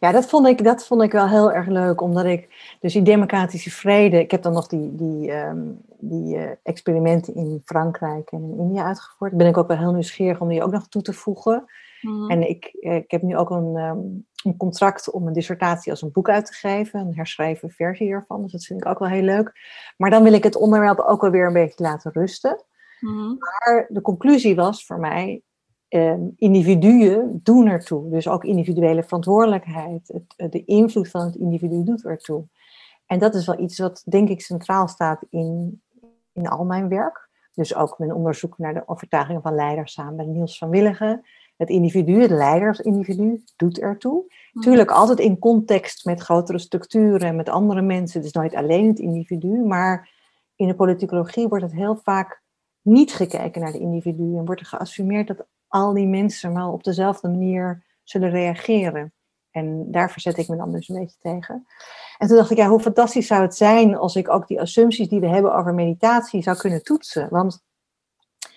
Ja, dat vond, ik, dat vond ik wel heel erg leuk, omdat ik, dus die democratische vrede, ik heb dan nog die, die, ehm, die eh, experimenten in Frankrijk en in India uitgevoerd. Ben ik ook wel heel nieuwsgierig om die ook nog toe te voegen. Mhm. En ik, eh, ik heb nu ook een, ehm, een contract om een dissertatie als een boek uit te geven, een herschreven versie ervan. Dus dat vind ik ook wel heel leuk. Maar dan wil ik het onderwerp ook wel weer een beetje laten rusten. Mhm. Maar de conclusie was voor mij, ehm, individuen doen ertoe. Dus ook individuele verantwoordelijkheid, het, eh, de invloed van het individu doet ertoe. En dat is wel iets wat denk ik centraal staat in, in al mijn werk. Dus ook mijn onderzoek naar de overtuigingen van leiders samen met Niels van Willigen. Het individu, het leidersindividu, doet ertoe. Mhm. Tuurlijk altijd in context met grotere structuren en met andere mensen. Het is nooit alleen het individu, maar in de politicologie wordt het heel vaak niet gekeken naar de individu en wordt er geassumeerd dat al die mensen maar op dezelfde manier zullen reageren. En daar verzet ik me dan dus een beetje tegen. En toen dacht ik, ja, hoe fantastisch zou het zijn als ik ook die assumpties die we hebben over meditatie zou kunnen toetsen. Want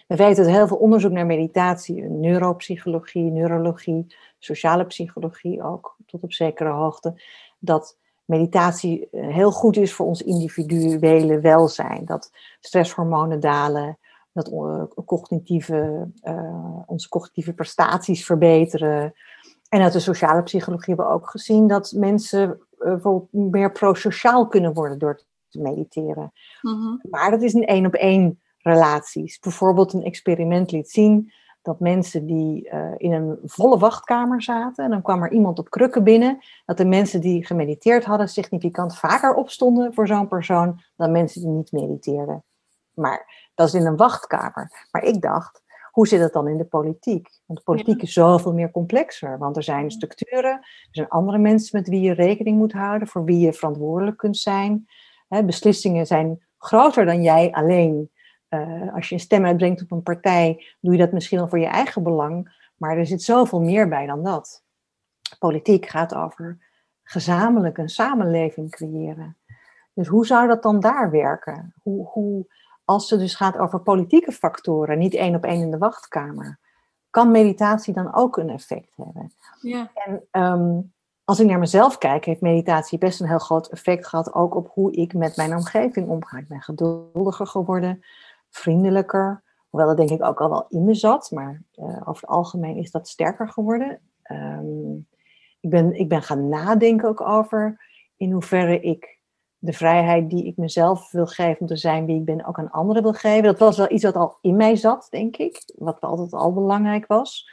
we weten dat heel veel onderzoek naar meditatie, neuropsychologie, neurologie, sociale psychologie ook, tot op zekere hoogte, dat meditatie eh, heel goed is voor ons individuele welzijn. Dat stresshormonen dalen, dat eh, cognitieve, eh, onze cognitieve prestaties verbeteren. En uit de sociale psychologie hebben we ook gezien dat mensen eh, bijvoorbeeld meer prosociaal kunnen worden door te mediteren. Mhm. Maar dat is een één op één relaties. Bijvoorbeeld een experiment liet zien dat mensen die eh, in een volle wachtkamer zaten, en dan kwam er iemand op krukken binnen, dat de mensen die gemediteerd hadden significant vaker opstonden voor zo'n persoon dan mensen die niet mediteerden. Maar dat is in een wachtkamer. Maar ik dacht, hoe zit het dan in de politiek? Want de politiek is zoveel meer complexer. Want er zijn structuren, er zijn andere mensen met wie je rekening moet houden, voor wie je verantwoordelijk kunt zijn. Hè, beslissingen zijn groter dan jij alleen. Uh, als je een stem uitbrengt op een partij, doe je dat misschien wel voor je eigen belang. Maar er zit zoveel meer bij dan dat. Politiek gaat over gezamenlijk een samenleving creëren. Dus hoe zou dat dan daar werken? Hoe, hoe, als het dus gaat over politieke factoren, niet één op één in de wachtkamer, kan meditatie dan ook een effect hebben? Ja. En um, als ik naar mezelf kijk, heeft meditatie best een heel groot effect gehad, ook op hoe ik met mijn omgeving omga. Ik ben geduldiger geworden, vriendelijker, hoewel dat denk ik ook al wel in me zat, maar uh, over het algemeen is dat sterker geworden. Um, ik, ben, ik ben gaan nadenken ook over in hoeverre ik de vrijheid die ik mezelf wil geven om te zijn wie ik ben, ook aan anderen wil geven. Dat was wel iets wat al in mij zat, denk ik. Wat altijd al belangrijk was.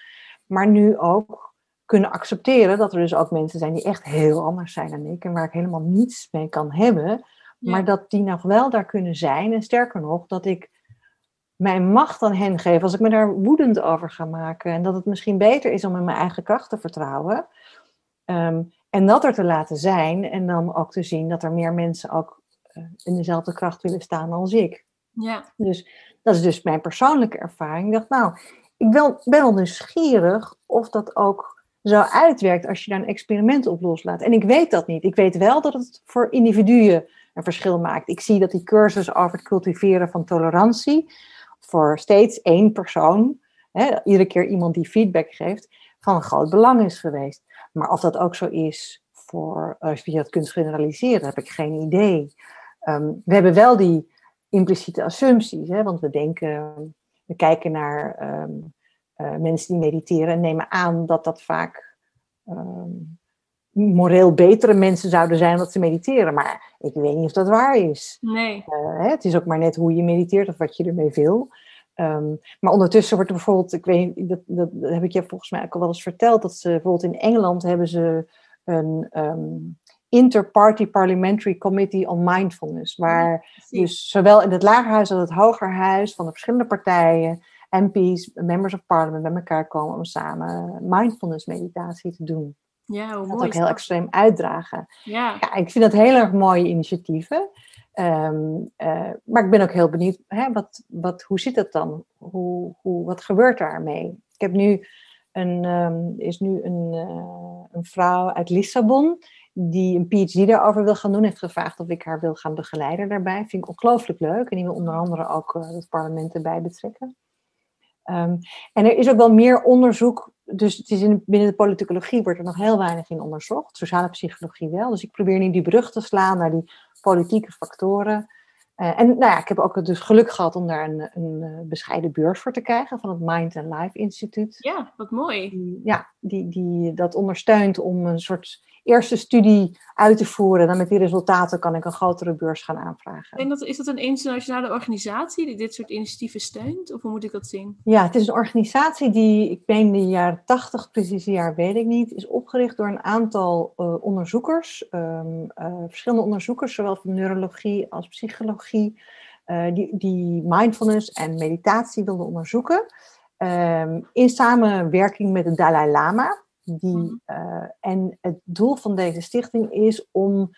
Maar nu ook kunnen accepteren dat er dus ook mensen zijn die echt heel anders zijn dan ik. En waar ik helemaal niets mee kan hebben. Maar dat die nog wel daar kunnen zijn. En sterker nog, dat ik mijn macht aan hen geef. Als ik me daar woedend over ga maken. En dat het misschien beter is om in mijn eigen kracht te vertrouwen. Ehm, en dat er te laten zijn. En dan ook te zien dat er meer mensen ook uh, in dezelfde kracht willen staan als ik. Ja. Dus dat is dus mijn persoonlijke ervaring. Ik dacht, nou, ik ben wel nieuwsgierig of dat ook zo uitwerkt als je daar een experiment op loslaat. En ik weet dat niet. Ik weet wel dat het voor individuen een verschil maakt. Ik zie dat die cursus over het cultiveren van tolerantie voor steeds één persoon, hè, iedere keer iemand die feedback geeft, van groot belang is geweest. Maar of dat ook zo is voor, als je dat kunt generaliseren, heb ik geen idee. Ehm, we hebben wel die impliciete assumpties, hè, want we denken, we kijken naar ehm, eh, mensen die mediteren en nemen aan dat dat vaak ehm, moreel betere mensen zouden zijn omdat ze mediteren. Maar ik weet niet of dat waar is. Nee. Uh, het is ook maar net hoe je mediteert of wat je ermee wil. Um, maar ondertussen wordt er bijvoorbeeld, ik weet, dat, dat, dat, heb ik je volgens mij ook al wel eens verteld, dat ze bijvoorbeeld in Engeland hebben ze een um, Inter-Party Parliamentary Committee on Mindfulness, waar ja, dus zowel in het lagerhuis als het hogerhuis van de verschillende partijen, MP's, members of parliament bij elkaar komen om samen mindfulness meditatie te doen. Ja, hoe dat mooi ook heel extreem uitdragen. Ja. ja, ik vind dat heel erg mooie initiatieven. Um, uh, maar ik ben ook heel benieuwd, hè, wat, wat, hoe zit dat dan? Hoe, hoe, wat gebeurt daarmee? Ik heb nu een, um, is nu een, uh, een vrouw uit Lissabon die een PhD daarover wil gaan doen. Heeft gevraagd of ik haar wil gaan begeleiden daarbij. Vind ik ongelooflijk leuk. En die wil onder andere ook uh, het parlement erbij betrekken. Um, en er is ook wel meer onderzoek. Dus het is in, binnen de politicologie wordt er nog heel weinig in onderzocht. Sociale psychologie wel. Dus ik probeer nu die brug te slaan naar die politieke factoren. Uh, en nou ja, ik heb ook dus geluk gehad om daar een, een bescheiden beurs voor te krijgen van het Mind and Life Instituut. Ja, wat mooi. Ja, die, die dat ondersteunt om een soort eerste studie uit te voeren. Dan met die resultaten kan ik een grotere beurs gaan aanvragen. En dat, is dat een internationale organisatie die dit soort initiatieven steunt? Of hoe moet ik dat zien? Ja, het is een organisatie die, ik in de jaren 80, precies jaar weet ik niet, is opgericht door een aantal uh, onderzoekers. Um, uh, verschillende onderzoekers, zowel van neurologie als psychologie, uh, die, die mindfulness en meditatie wilden onderzoeken. Um, in samenwerking met de Dalai Lama. Die, uh, en het doel van deze stichting is om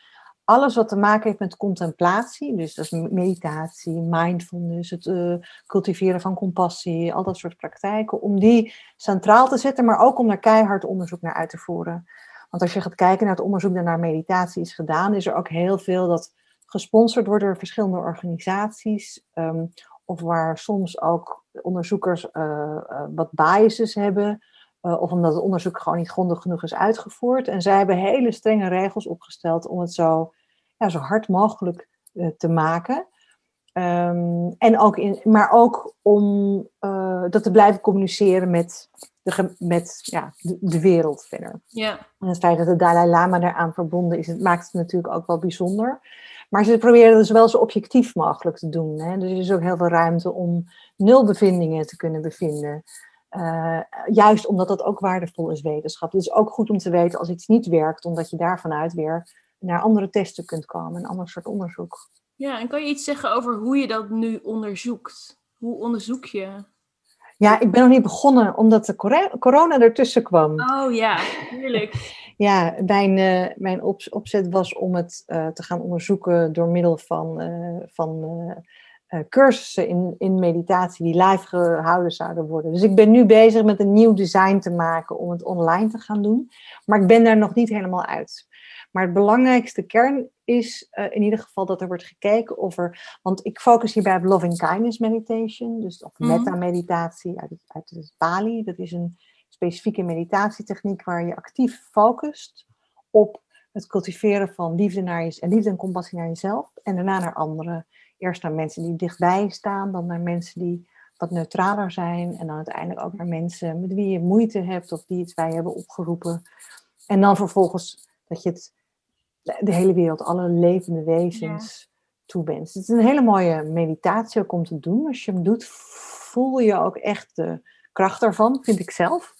alles wat te maken heeft met contemplatie, dus dat is meditatie, mindfulness, het uh, cultiveren van compassie, al dat soort praktijken, om die centraal te zetten, maar ook om daar keihard onderzoek naar uit te voeren. Want als je gaat kijken naar het onderzoek dat naar meditatie is gedaan, is er ook heel veel dat gesponsord wordt door verschillende organisaties, um, of waar soms ook onderzoekers uh, wat biases hebben. Uh, of omdat het onderzoek gewoon niet grondig genoeg is uitgevoerd. En zij hebben hele strenge regels opgesteld om het zo, ja, zo hard mogelijk uh, te maken. Um, en ook in, maar ook om dat te blijven communiceren met, de, met ja, de, de wereld verder. Ja. En het feit dat de Dalai Lama daaraan verbonden is, het maakt het natuurlijk ook wel bijzonder. Maar ze proberen dus wel zo objectief mogelijk te doen. Hè? Dus er is ook heel veel ruimte om nul bevindingen te kunnen bevinden. Uh, juist omdat dat ook waardevol is, wetenschap. Het is ook goed om te weten als iets niet werkt, omdat je daarvanuit weer naar andere testen kunt komen, een ander soort onderzoek. Ja, en kan je iets zeggen over hoe je dat nu onderzoekt? Hoe onderzoek je? Ja, ik ben nog niet begonnen omdat de corona ertussen kwam. Oh ja, tuurlijk. ja, mijn, uh, mijn op, opzet was om het uh, te gaan onderzoeken door middel van, uh, van cursussen in, in meditatie die live gehouden zouden worden. Dus ik ben nu bezig met een nieuw design te maken om het online te gaan doen. Maar ik ben daar nog niet helemaal uit. Maar het belangrijkste kern is uh, in ieder geval dat er wordt gekeken of er. Want ik focus hierbij op loving kindness meditation, dus of Mhm. metta-meditatie uit, uit het Bali. Dat is een specifieke meditatietechniek waar je actief focust op het cultiveren van liefde, naar je, en liefde en compassie naar jezelf en daarna naar anderen. Eerst naar mensen die dichtbij staan, dan naar mensen die wat neutraler zijn en dan uiteindelijk ook naar mensen met wie je moeite hebt of die iets bij je hebben opgeroepen. En dan vervolgens dat je het de hele wereld, alle levende wezens toewenst. Het is een hele mooie meditatie ook om te doen. Als je hem doet, voel je ook echt de kracht daarvan, vind ik zelf.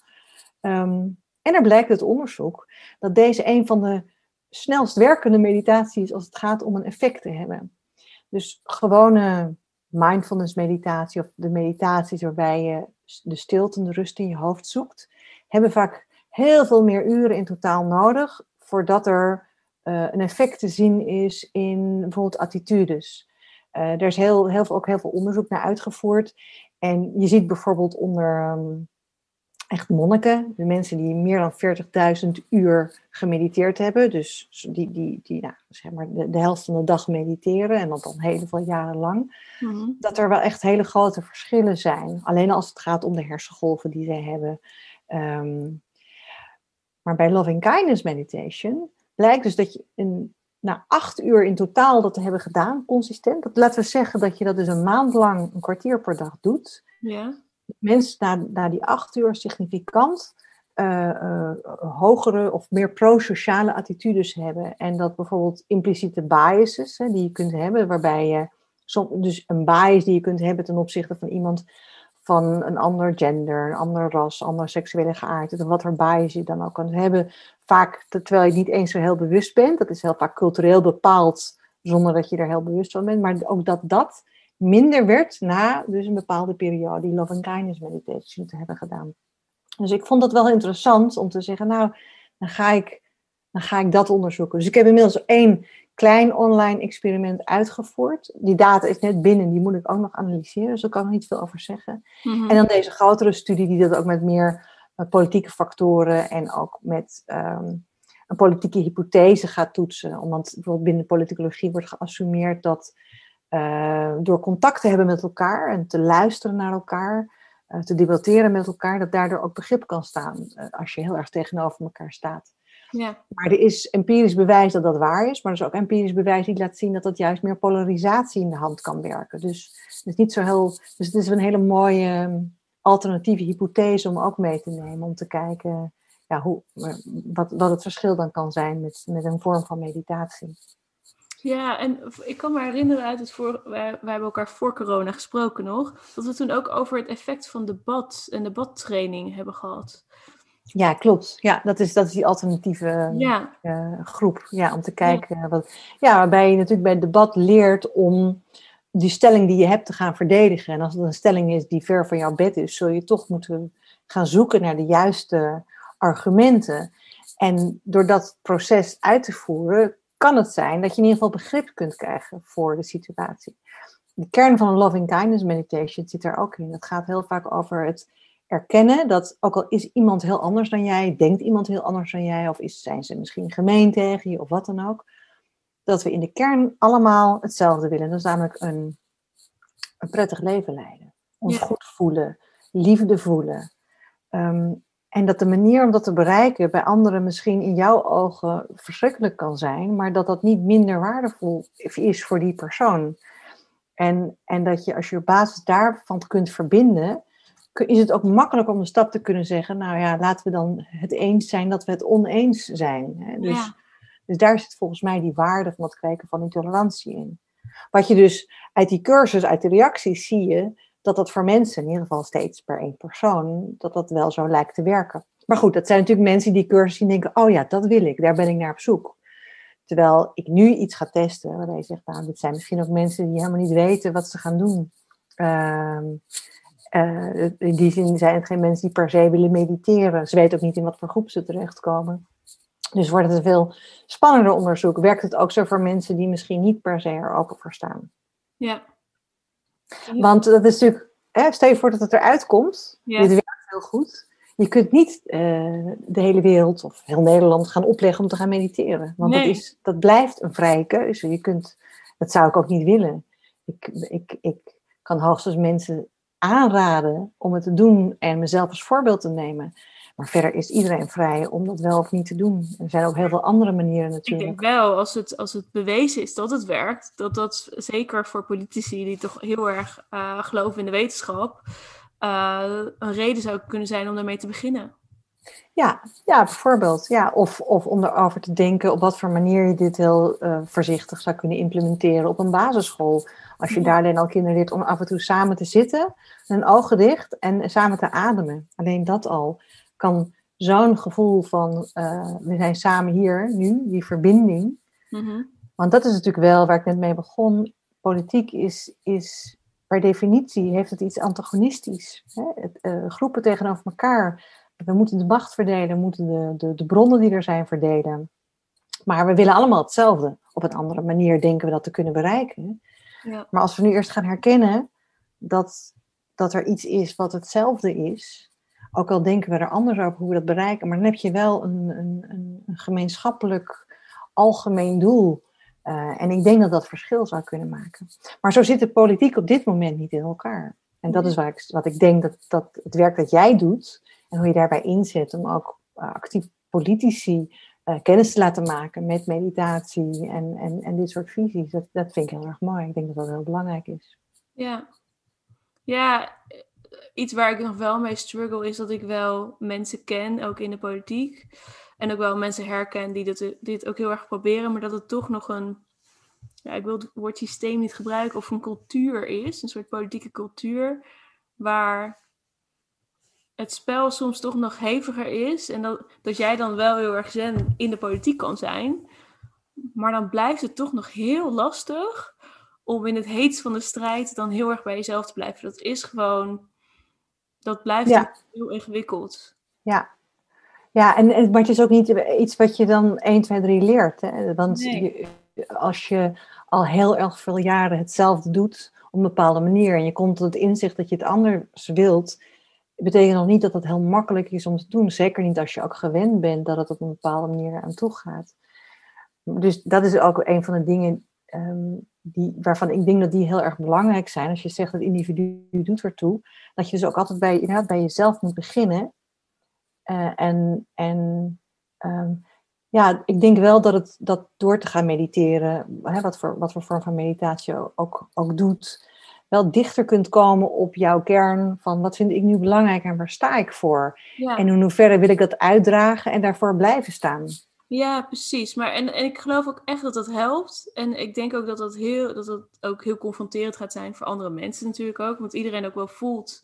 Ehm, en er blijkt uit onderzoek dat deze een van de snelst werkende meditaties als het gaat om een effect te hebben. Dus gewone mindfulness meditatie of de meditaties waarbij je de stilte en de rust in je hoofd zoekt, hebben vaak heel veel meer uren in totaal nodig voordat er uh, een effect te zien is in bijvoorbeeld attitudes. Uh, er is heel, heel veel, ook heel veel onderzoek naar uitgevoerd. En je ziet bijvoorbeeld onder um, echt monniken, de mensen die meer dan 40.000 uur gemediteerd hebben, dus die, die, die nou, zeg maar de, de, helft van de dag mediteren en dat dan heel veel jaren lang, mm-hmm. dat er wel echt hele grote verschillen zijn. Alleen als het gaat om de hersengolven die zij hebben. Um, maar bij Loving Kindness Meditation blijkt dus dat je een, na acht uur in totaal dat te hebben gedaan, consistent. Dat, laten we zeggen dat je dat dus een maand lang een kwartier per dag doet. Ja. Mensen na, na die acht uur significant uh, uh, hogere of meer pro-sociale attitudes hebben. En dat bijvoorbeeld impliciete biases hè, die je kunt hebben, waarbij je dus een bias die je kunt hebben ten opzichte van iemand van een ander gender, een ander ras, andere seksuele geaardheid, of wat voor bias je dan ook kan hebben. Vaak terwijl je niet eens zo heel bewust bent. Dat is heel vaak cultureel bepaald, zonder dat je er heel bewust van bent. Maar ook dat dat minder werd na dus een bepaalde periode die love and kindness meditation te hebben gedaan. Dus ik vond dat wel interessant om te zeggen, nou, dan ga ik, dan ga ik dat onderzoeken. Dus ik heb inmiddels één klein online experiment uitgevoerd. Die data is net binnen, die moet ik ook nog analyseren, dus daar kan ik niet veel over zeggen. Mhm. En dan deze grotere studie die dat ook met meer uh, politieke factoren en ook met um, een politieke hypothese gaat toetsen. Omdat bijvoorbeeld binnen de politicologie wordt geassumeerd dat uh, door contact te hebben met elkaar en te luisteren naar elkaar, uh, te debatteren met elkaar, dat daardoor ook begrip kan staan als je heel erg tegenover elkaar staat. Ja. Maar er is empirisch bewijs dat dat waar is, maar er is ook empirisch bewijs die laat zien dat dat juist meer polarisatie in de hand kan werken. Dus het is niet zo heel. Dus het is een hele mooie ehm, alternatieve hypothese om ook mee te nemen, om te kijken ja, hoe, wat, wat het verschil dan kan zijn met, met een vorm van meditatie. Ja, en ik kan me herinneren uit het voor, wij, wij hebben elkaar voor corona gesproken nog, dat we toen ook over het effect van debat en debattraining hebben gehad. Ja, klopt. Ja, dat is, dat is die alternatieve ja. uh, groep. Ja, om te kijken. Ja. Wat, ja, waarbij je natuurlijk bij het debat leert om die stelling die je hebt te gaan verdedigen. En als het een stelling is die ver van jouw bed is, zul je toch moeten gaan zoeken naar de juiste argumenten. En door dat proces uit te voeren, kan het zijn dat je in ieder geval begrip kunt krijgen voor de situatie. De kern van een loving kindness meditation zit er ook in. Het gaat heel vaak over het erkennen dat ook al is iemand heel anders dan jij, denkt iemand heel anders dan jij, of is, zijn ze misschien gemeen tegen je of wat dan ook, dat we in de kern allemaal hetzelfde willen. Dat is namelijk een, een prettig leven leiden. Ons Ja. goed voelen, liefde voelen. Ehm, en dat de manier om dat te bereiken bij anderen misschien in jouw ogen verschrikkelijk kan zijn, maar dat dat niet minder waardevol is voor die persoon. En, en dat je als je op basis daarvan kunt verbinden, is het ook makkelijk om de stap te kunnen zeggen, nou ja, laten we dan het eens zijn dat we het oneens zijn. Hè? Dus, Ja. dus daar zit volgens mij die waarde van het kweken van die tolerantie in. Wat je dus uit die cursus, uit de reacties zie je, dat dat voor mensen, in ieder geval steeds per één persoon, dat dat wel zo lijkt te werken. Maar goed, dat zijn natuurlijk mensen die cursus zien en denken, oh ja, dat wil ik, daar ben ik naar op zoek. Terwijl ik nu iets ga testen, waarbij je zegt, nou, dit zijn misschien ook mensen die helemaal niet weten wat ze gaan doen. Ehm, eh, in die zin zijn het geen mensen die per se willen mediteren. Ze weten ook niet in wat voor groep ze terechtkomen. Dus wordt het een veel spannender onderzoek. Werkt het ook zo voor mensen die misschien niet per se er open voor staan? Ja. Want dat is natuurlijk, hè, stel je voor dat het eruit komt. Ja. Dit werkt heel goed. Je kunt niet eh, de hele wereld of heel Nederland gaan opleggen om te gaan mediteren. Want Nee. dat, is, dat blijft een vrije keuze. Je kunt, dat zou ik ook niet willen. Ik, ik, ik kan hoogstens mensen aanraden om het te doen en mezelf als voorbeeld te nemen. Maar verder is iedereen vrij om dat wel of niet te doen. Er zijn ook heel veel andere manieren Ik natuurlijk. denk wel, als het, als het bewezen is dat het werkt, dat dat zeker voor politici die toch heel erg eh, geloven in de wetenschap, eh, een reden zou kunnen zijn om daarmee te beginnen. Ja, ja bijvoorbeeld. Ja. Of, of om erover te denken op wat voor manier je dit heel uh, voorzichtig zou kunnen implementeren op een basisschool. Als je daar al kinderen leert om af en toe samen te zitten, hun ogen dicht en samen te ademen. Alleen dat al kan zo'n gevoel van uh, we zijn samen hier nu, die verbinding. Mm Want dat is natuurlijk wel waar ik net mee begon. Politiek is, is per definitie heeft het iets antagonistisch. Hè? Het, uh, groepen tegenover elkaar. We moeten de macht verdelen, we moeten de, de, de bronnen die er zijn verdelen. Maar we willen allemaal hetzelfde. Op een andere manier denken we dat te kunnen bereiken. Ja. Maar als we nu eerst gaan herkennen dat, dat er iets is wat hetzelfde is, ook al denken we er anders over hoe we dat bereiken, maar dan heb je wel een, een, een gemeenschappelijk algemeen doel. Uh, en ik denk dat dat verschil zou kunnen maken. Maar zo zit de politiek op dit moment niet in elkaar. En dat is waar ik, wat ik denk dat, dat het werk dat jij doet en hoe je daarbij inzet om ook uh, actief politici uh, kennis te laten maken met meditatie en, en, en dit soort visies, dat, dat vind ik heel erg mooi. Ik denk dat dat heel belangrijk is. Ja, ja iets waar ik nog wel mee struggle is dat ik wel mensen ken, ook in de politiek. En ook wel mensen herken die dit, dit ook heel erg proberen, maar dat het toch nog een, ja, ik wil het woord systeem niet gebruiken, of een cultuur is, een soort politieke cultuur, waar het spel soms toch nog heviger is. En dat, dat jij dan wel heel erg zen in de politiek kan zijn. Maar dan blijft het toch nog heel lastig om in het heetst van de strijd dan heel erg bij jezelf te blijven. Dat is gewoon, dat blijft heel ingewikkeld. Ja, ja en, en, maar het is ook niet iets wat je dan 1, 2, 3 leert. Hè? Want je, als je al heel erg veel jaren hetzelfde doet op een bepaalde manier en je komt tot het inzicht dat je het anders wilt, betekent nog niet dat het heel makkelijk is om te doen. Zeker niet als je ook gewend bent dat het op een bepaalde manier aan toe gaat. Dus dat is ook een van de dingen um, die, waarvan ik denk dat die heel erg belangrijk zijn. Als je zegt dat individu doet ertoe, dat je dus ook altijd bij, bij jezelf moet beginnen. Uh, en en um, ja, ik denk wel dat het dat door te gaan mediteren, hè, wat, voor, wat voor vorm van meditatie ook, ook doet, wel dichter kunt komen op jouw kern van wat vind ik nu belangrijk en waar sta ik voor? Ja. En in hoeverre wil ik dat uitdragen en daarvoor blijven staan? Ja, precies. Maar en, en ik geloof ook echt dat dat helpt. En ik denk ook dat dat, heel, dat dat ook heel confronterend gaat zijn voor andere mensen natuurlijk ook. Want iedereen ook wel voelt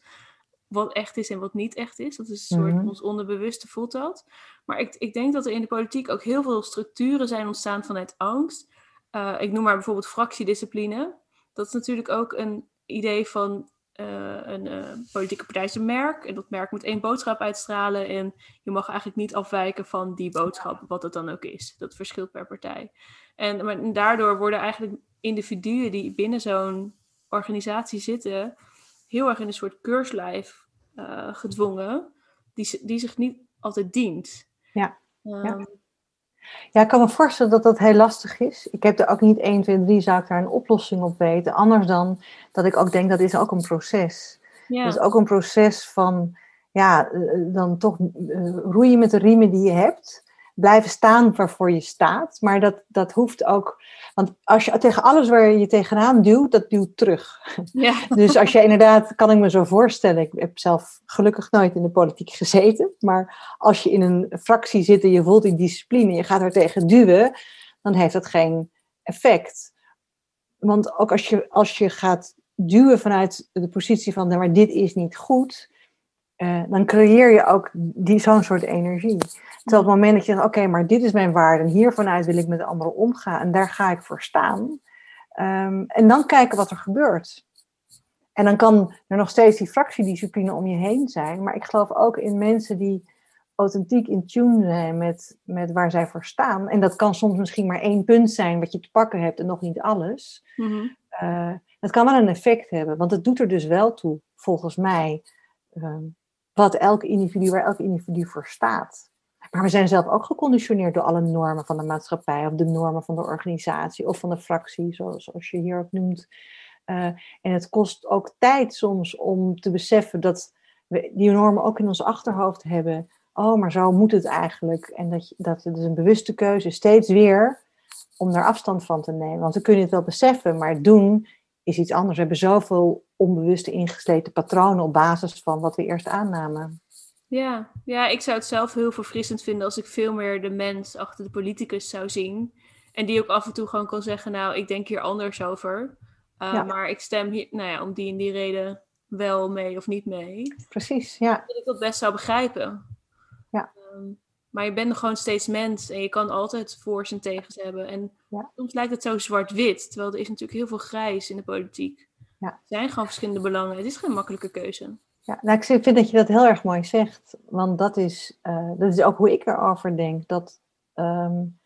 wat echt is en wat niet echt is. Dat is een soort, mm-hmm. ons onderbewuste voelt dat. Maar ik, ik denk dat er in de politiek ook heel veel structuren zijn ontstaan vanuit angst. Uh, ik noem maar bijvoorbeeld fractiediscipline. Dat is natuurlijk ook een idee van uh, een uh, politieke partij is een merk. En dat merk moet één boodschap uitstralen. En je mag eigenlijk niet afwijken van die boodschap, wat het dan ook is. Dat verschilt per partij. En maar daardoor worden eigenlijk individuen die binnen zo'n organisatie zitten, heel erg in een soort keurslijf gedwongen, die, die zich niet altijd dient. Ja. Um, ja. Ja, ik kan me voorstellen dat dat heel lastig is. Ik heb er ook niet 1, 2, 3 zou ik daar een oplossing op weten. Anders dan dat ik ook denk dat is ook een proces. Ja. Het is ook een proces van, ja, eh, dan toch uh, roeien met de riemen die je hebt blijven staan waarvoor je staat. Maar dat, dat hoeft ook. Want als je tegen alles waar je tegenaan duwt, dat duwt terug. Ja. Dus als je inderdaad, kan ik me zo voorstellen. Ik heb zelf gelukkig nooit in de politiek gezeten. Maar als je in een fractie zit en je voelt die discipline, je gaat er tegen duwen, dan heeft dat geen effect. Want ook als je, als je gaat duwen vanuit de positie van, nou, maar dit is niet goed, uh, dan creëer je ook zo'n soort energie. Terwijl op het moment dat je zegt, oké, maar dit is mijn waarde en hier vanuit wil ik met anderen omgaan en daar ga ik voor staan. Um, en dan kijken wat er gebeurt. En dan kan er nog steeds die fractiediscipline om je heen zijn, maar ik geloof ook in mensen die authentiek in tune zijn met, met waar zij voor staan. En dat kan soms misschien maar één punt zijn wat je te pakken hebt en nog niet alles. Mm -hmm. uh, dat kan wel een effect hebben, want het doet er dus wel toe, volgens mij, um, wat elk individu, waar elk individu voor staat. Maar we zijn zelf ook geconditioneerd door alle normen van de maatschappij, of de normen van de organisatie, of van de fractie, zoals, je hier ook noemt. Uh, en het kost ook tijd soms om te beseffen dat we die normen ook in ons achterhoofd hebben. Oh, maar zo moet het eigenlijk. En dat, dat het is een bewuste keuze, steeds weer, om daar afstand van te nemen. Want we kunnen het wel beseffen, maar doen is iets anders. We hebben zoveel onbewuste ingesleten patronen op basis van wat we eerst aannamen. Ja. ja, ik zou het zelf heel verfrissend vinden als ik veel meer de mens achter de politicus zou zien. En die ook af en toe gewoon kan zeggen, nou, ik denk hier anders over. Uh, Maar ik stem hier, nou ja, om die en die reden wel mee of niet mee. Precies, ja. Dat ik dat best zou begrijpen. Ja. Um, maar je bent gewoon steeds mens en je kan altijd voor's en tegens hebben. En ja. soms lijkt het zo zwart-wit, terwijl er is natuurlijk heel veel grijs in de politiek. Ja. Er zijn gewoon verschillende belangen. Het is geen makkelijke keuze. Ja, nou, ik vind dat je dat heel erg mooi zegt. Want dat is, uh, dat is ook hoe ik erover denk. Dat, um,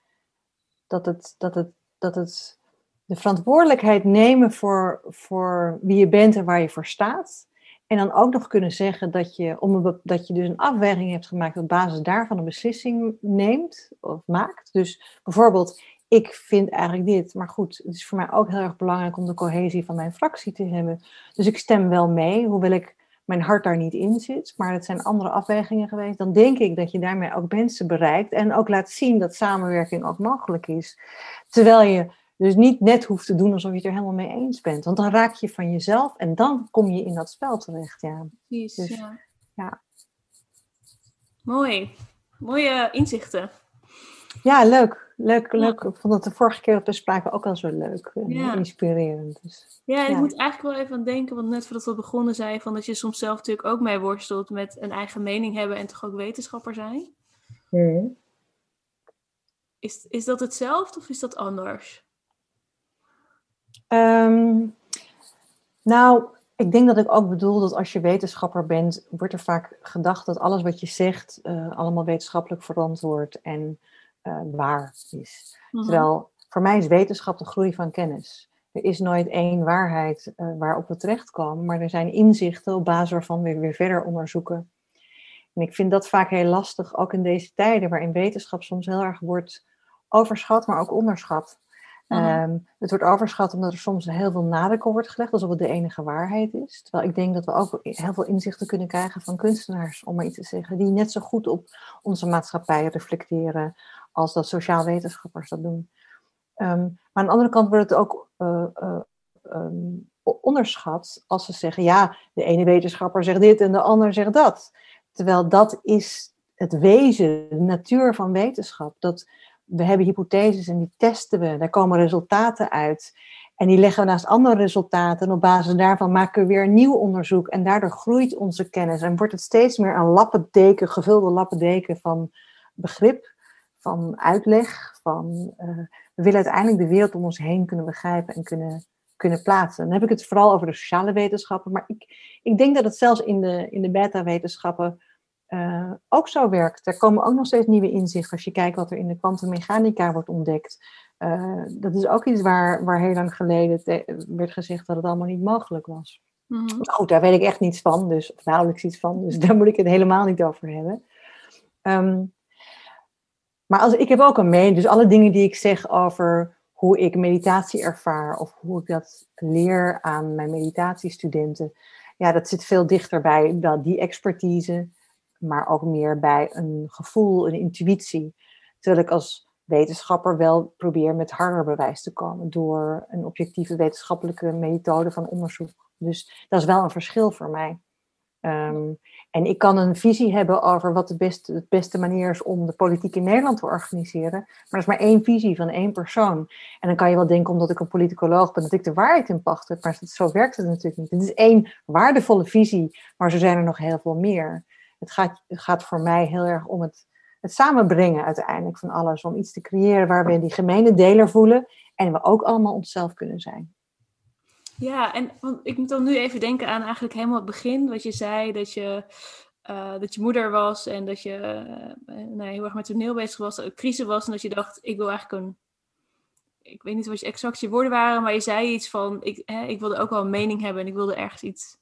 dat, het, dat, het, dat het de verantwoordelijkheid nemen voor, voor wie je bent en waar je voor staat. En dan ook nog kunnen zeggen dat je, om een, dat je dus een afweging hebt gemaakt op basis daarvan een beslissing neemt of maakt. Dus bijvoorbeeld, ik vind eigenlijk dit, maar goed, het is voor mij ook heel erg belangrijk om de cohesie van mijn fractie te hebben. Dus ik stem wel mee, hoewel ik mijn hart daar niet in zit, maar het zijn andere afwegingen geweest. Dan denk ik dat je daarmee ook mensen bereikt en ook laat zien dat samenwerking ook mogelijk is. Terwijl je dus niet net hoeft te doen alsof je het er helemaal mee eens bent. Want dan raak je van jezelf en dan kom je in dat spel terecht. Ja. Precies, dus, ja. ja. Mooi. Mooie inzichten. Ja, leuk. Leuk, leuk. Ik vond het de vorige keer dat we spraken ook al zo leuk en ja. inspirerend. Dus, ja, ik moet eigenlijk wel even aan denken, want net voordat we begonnen zei van dat je soms zelf natuurlijk ook mee worstelt met een eigen mening hebben en toch ook wetenschapper zijn. Hmm. Is, is dat hetzelfde of is dat anders? Um, nou, ik denk dat ik ook bedoel dat als je wetenschapper bent, wordt er vaak gedacht dat alles wat je zegt uh, allemaal wetenschappelijk verantwoord en uh, waar is. Mhm. Terwijl voor mij is wetenschap de groei van kennis. Er is nooit één waarheid uh, waarop we terechtkomen, maar er zijn inzichten op basis waarvan we weer verder onderzoeken. En ik vind dat vaak heel lastig, ook in deze tijden waarin wetenschap soms heel erg wordt overschat, maar ook onderschat. Mhm. Um, het wordt overschat omdat er soms heel veel nadruk op wordt gelegd, alsof het de enige waarheid is. Terwijl ik denk dat we ook heel veel inzichten kunnen krijgen van kunstenaars, om maar iets te zeggen, die net zo goed op onze maatschappij reflecteren als dat sociaal wetenschappers dat doen. Um, maar aan de andere kant wordt het ook uh, uh, um, onderschat als ze zeggen, ja, de ene wetenschapper zegt dit en de ander zegt dat. Terwijl dat is het wezen, de natuur van wetenschap. Dat we hebben hypotheses en die testen we. Daar komen resultaten uit. En die leggen we naast andere resultaten. En op basis daarvan maken we weer nieuw onderzoek. En daardoor groeit onze kennis. En wordt het steeds meer een lappendeken, gevulde lappendeken van begrip, van uitleg. Van, uh, we willen uiteindelijk de wereld om ons heen kunnen begrijpen en kunnen, kunnen plaatsen. Dan heb ik het vooral over de sociale wetenschappen. Maar ik, ik denk dat het zelfs in de, in de beta-wetenschappen uh, ook zo werkt. Er komen ook nog steeds nieuwe inzichten als je kijkt wat er in de kwantummechanica wordt ontdekt. Uh, dat is ook iets waar, waar heel lang geleden werd gezegd dat het allemaal niet mogelijk was. Mm -hmm. Goed, daar weet ik echt niets van, dus, of nauwelijks iets van, dus daar moet ik het helemaal niet over hebben. Um, maar als, ik heb ook een mening, dus alle dingen die ik zeg over hoe ik meditatie ervaar of hoe ik dat leer aan mijn meditatiestudenten, ja, dat zit veel dichter bij dan die expertise maar ook meer bij een gevoel, een intuïtie. Terwijl ik als wetenschapper wel probeer met harder bewijs te komen door een objectieve wetenschappelijke methode van onderzoek. Dus dat is wel een verschil voor mij. Um, en ik kan een visie hebben over wat de beste, de beste manier is om de politiek in Nederland te organiseren. Maar dat is maar één visie van één persoon. En dan kan je wel denken, omdat ik een politicoloog ben, dat ik de waarheid in pacht heb. Maar zo werkt het natuurlijk niet. Het is één waardevolle visie, maar zo zijn er nog heel veel meer. Het gaat, gaat voor mij heel erg om het, het samenbrengen uiteindelijk van alles. Om iets te creëren waar we die gemene deler voelen. En we ook allemaal onszelf kunnen zijn. Ja, en want ik moet dan nu even denken aan eigenlijk helemaal het begin. Wat je zei, dat je, uh, dat je moeder was en dat je uh, heel erg met toneel bezig was, actrice was. En dat je dacht, ik wil eigenlijk een... Ik weet niet wat je exact je woorden waren, maar je zei iets van... Ik, hè, ik wilde ook wel een mening hebben en ik wilde ergens iets,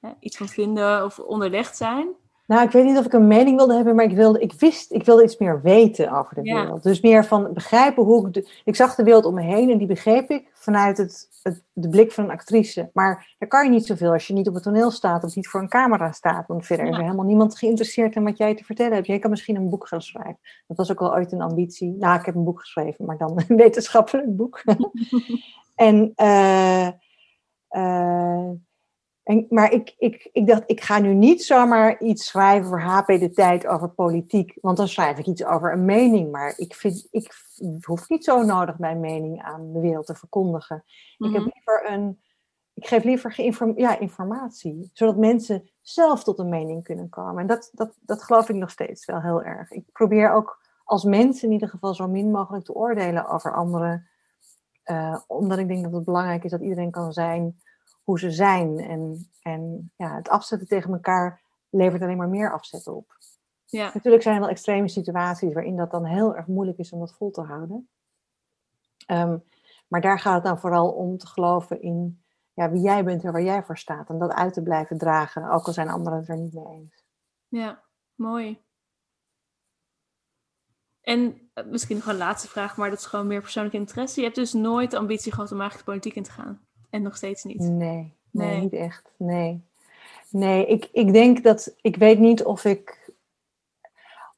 hè, iets van vinden of onderlegd zijn. Nou, ik weet niet of ik een mening wilde hebben, maar ik wilde, ik wist, ik wilde iets meer weten over de Ja. wereld. Dus meer van begrijpen hoe ik, de, ik zag de wereld om me heen en die begreep ik vanuit het, het, de blik van een actrice. Maar daar kan je niet zoveel als je niet op het toneel staat of niet voor een camera staat. Want verder is er helemaal niemand geïnteresseerd in wat jij te vertellen hebt. Jij kan misschien een boek gaan schrijven. Dat was ook wel ooit een ambitie. Nou, ik heb een boek geschreven, maar dan een wetenschappelijk boek. en eh, eh, En, maar ik, ik, ik dacht, ik ga nu niet zomaar iets schrijven voor HP de tijd over politiek. Want dan schrijf ik iets over een mening. Maar ik, vind, ik hoef niet zo nodig mijn mening aan de wereld te verkondigen. Ik heb Mhm. liever een. Ik geef liever geïnform ja, informatie, zodat mensen zelf tot een mening kunnen komen. En dat, dat, dat geloof ik nog steeds wel heel erg. Ik probeer ook als mens in ieder geval zo min mogelijk te oordelen over anderen. eh, omdat ik denk dat het belangrijk is dat iedereen kan zijn hoe ze zijn. En, en ja, het afzetten tegen elkaar levert alleen maar meer afzetten op. Ja, Natuurlijk zijn er wel extreme situaties waarin dat dan heel erg moeilijk is om dat vol te houden. Ehm, maar daar gaat het dan vooral om te geloven in ja, wie jij bent en waar jij voor staat. En dat uit te blijven dragen, ook al zijn anderen het er niet mee eens. ja, mooi. En eh, misschien nog een laatste vraag, maar dat is gewoon meer persoonlijke interesse. Je hebt dus nooit de ambitie gehad om eigenlijk de politiek in te gaan. En nog steeds niet. Nee, nee, Nee. niet echt. Nee, nee ik, ik denk dat, ik weet niet of ik,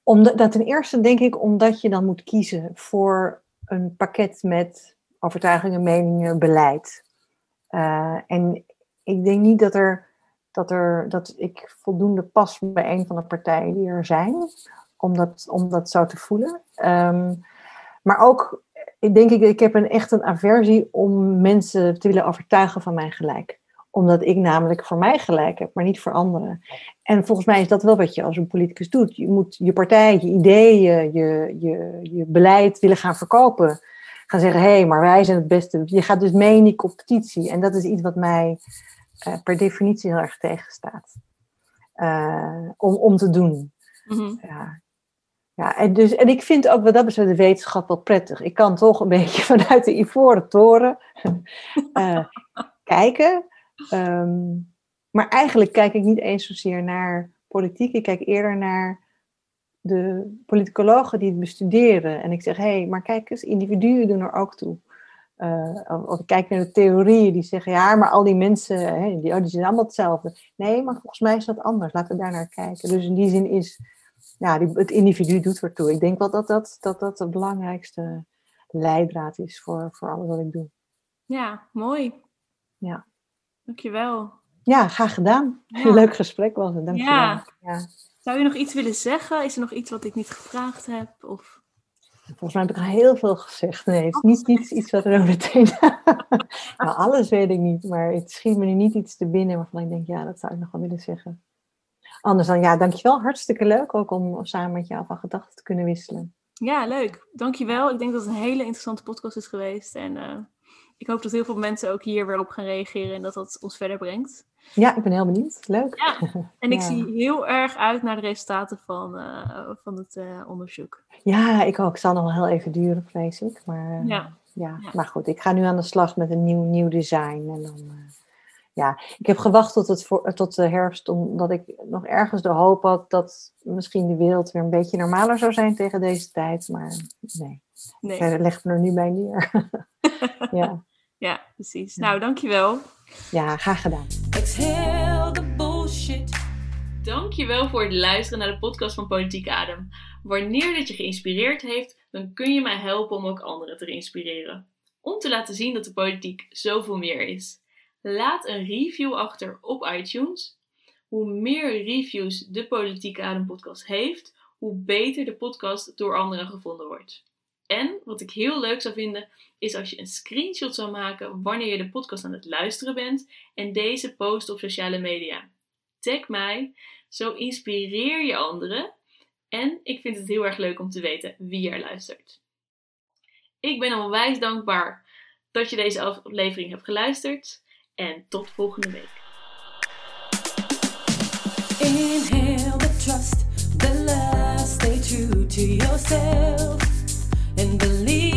omdat, dat ten eerste denk ik omdat je dan moet kiezen voor een pakket met overtuigingen, meningen, beleid. Eh, en ik denk niet dat er, dat er, dat ik voldoende pas bij een van de partijen die er zijn, om dat, om dat zo te voelen. Ehm, maar ook ik denk ik, ik heb een, echt een aversie om mensen te willen overtuigen van mijn gelijk. Omdat ik namelijk voor mij gelijk heb, maar niet voor anderen. En volgens mij is dat wel wat je als een politicus doet. Je moet je partij, je ideeën, je, je, je beleid willen gaan verkopen. Gaan zeggen, hé, hey, maar wij zijn het beste. Je gaat dus mee in die competitie. En dat is iets wat mij eh, per definitie heel erg tegenstaat. Eh, om, om te doen. Mhm. Ja, ja en, dus, en ik vind ook wat dat betreft de wetenschap wel prettig. Ik kan toch een beetje vanuit de ivoren toren eh, kijken. Ehm, maar eigenlijk kijk ik niet eens zozeer naar politiek. Ik kijk eerder naar de politicologen die het bestuderen. En ik zeg, hé, hey, maar kijk eens, individuen doen er ook toe. Of, of ik kijk naar de theorieën die zeggen, ja, maar al die mensen, hè, die, oh, die zijn allemaal hetzelfde. Nee, maar volgens mij is dat anders. Laten we daar naar kijken. Dus in die zin is ja, die, het individu doet ertoe. Ik denk wel dat dat, dat, dat de belangrijkste leidraad is voor, voor alles wat ik doe. Ja, mooi. Ja. Dankjewel. Ja, graag gedaan. Ja. Leuk gesprek was het. Dank je Ja. wel. Ja. Zou je nog iets willen zeggen? Is er nog iets wat ik niet gevraagd heb? Of... Volgens mij heb ik al heel veel gezegd. Nee, het is niet, niet iets wat er meteen... nou, alles weet ik niet, maar het schiet me nu niet iets te binnen waarvan ik denk, ja, dat zou ik nog wel willen zeggen. Anders dan, ja, dankjewel. Hartstikke leuk ook om samen met jou van gedachten te kunnen wisselen. Ja, leuk. Dankjewel. Ik denk dat het een hele interessante podcast is geweest. En eh, ik hoop dat heel veel mensen ook hier weer op gaan reageren en dat dat ons verder brengt. Ja, ik ben heel benieuwd. Leuk. Ja, en ik Ja. zie heel erg uit naar de resultaten van, eh, van het eh, onderzoek. Ja, ik ook. Het zal nog wel heel even duren, vrees ik. Maar, Ja. ja. Ja. maar goed, ik ga nu aan de slag met een nieuw, nieuw design. En dan, ja, ik heb gewacht tot, het voor, tot de herfst, omdat ik nog ergens de hoop had dat misschien de wereld weer een beetje normaler zou zijn tegen deze tijd. Maar nee, Nee. ik leg me er nu bij neer. ja. Ja, precies. Nou, dankjewel. ja, graag gedaan. Exhale the bullshit. Dankjewel voor het luisteren naar de podcast van Politiek Adem. Wanneer dit je geïnspireerd heeft, dan kun je mij helpen om ook anderen te inspireren. Om te laten zien dat de politiek zoveel meer is. Laat een review achter op iTunes. Hoe meer reviews de Politiek Adem podcast heeft, hoe beter de podcast door anderen gevonden wordt. En wat ik heel leuk zou vinden, is als je een screenshot zou maken wanneer je de podcast aan het luisteren bent en deze post op sociale media. Tag mij, zo inspireer je anderen en ik vind het heel erg leuk om te weten wie er luistert. Ik ben onwijs dankbaar dat je deze aflevering hebt geluisterd en tot volgende week. Inhale the trust, the love, stay true to yourself and believe.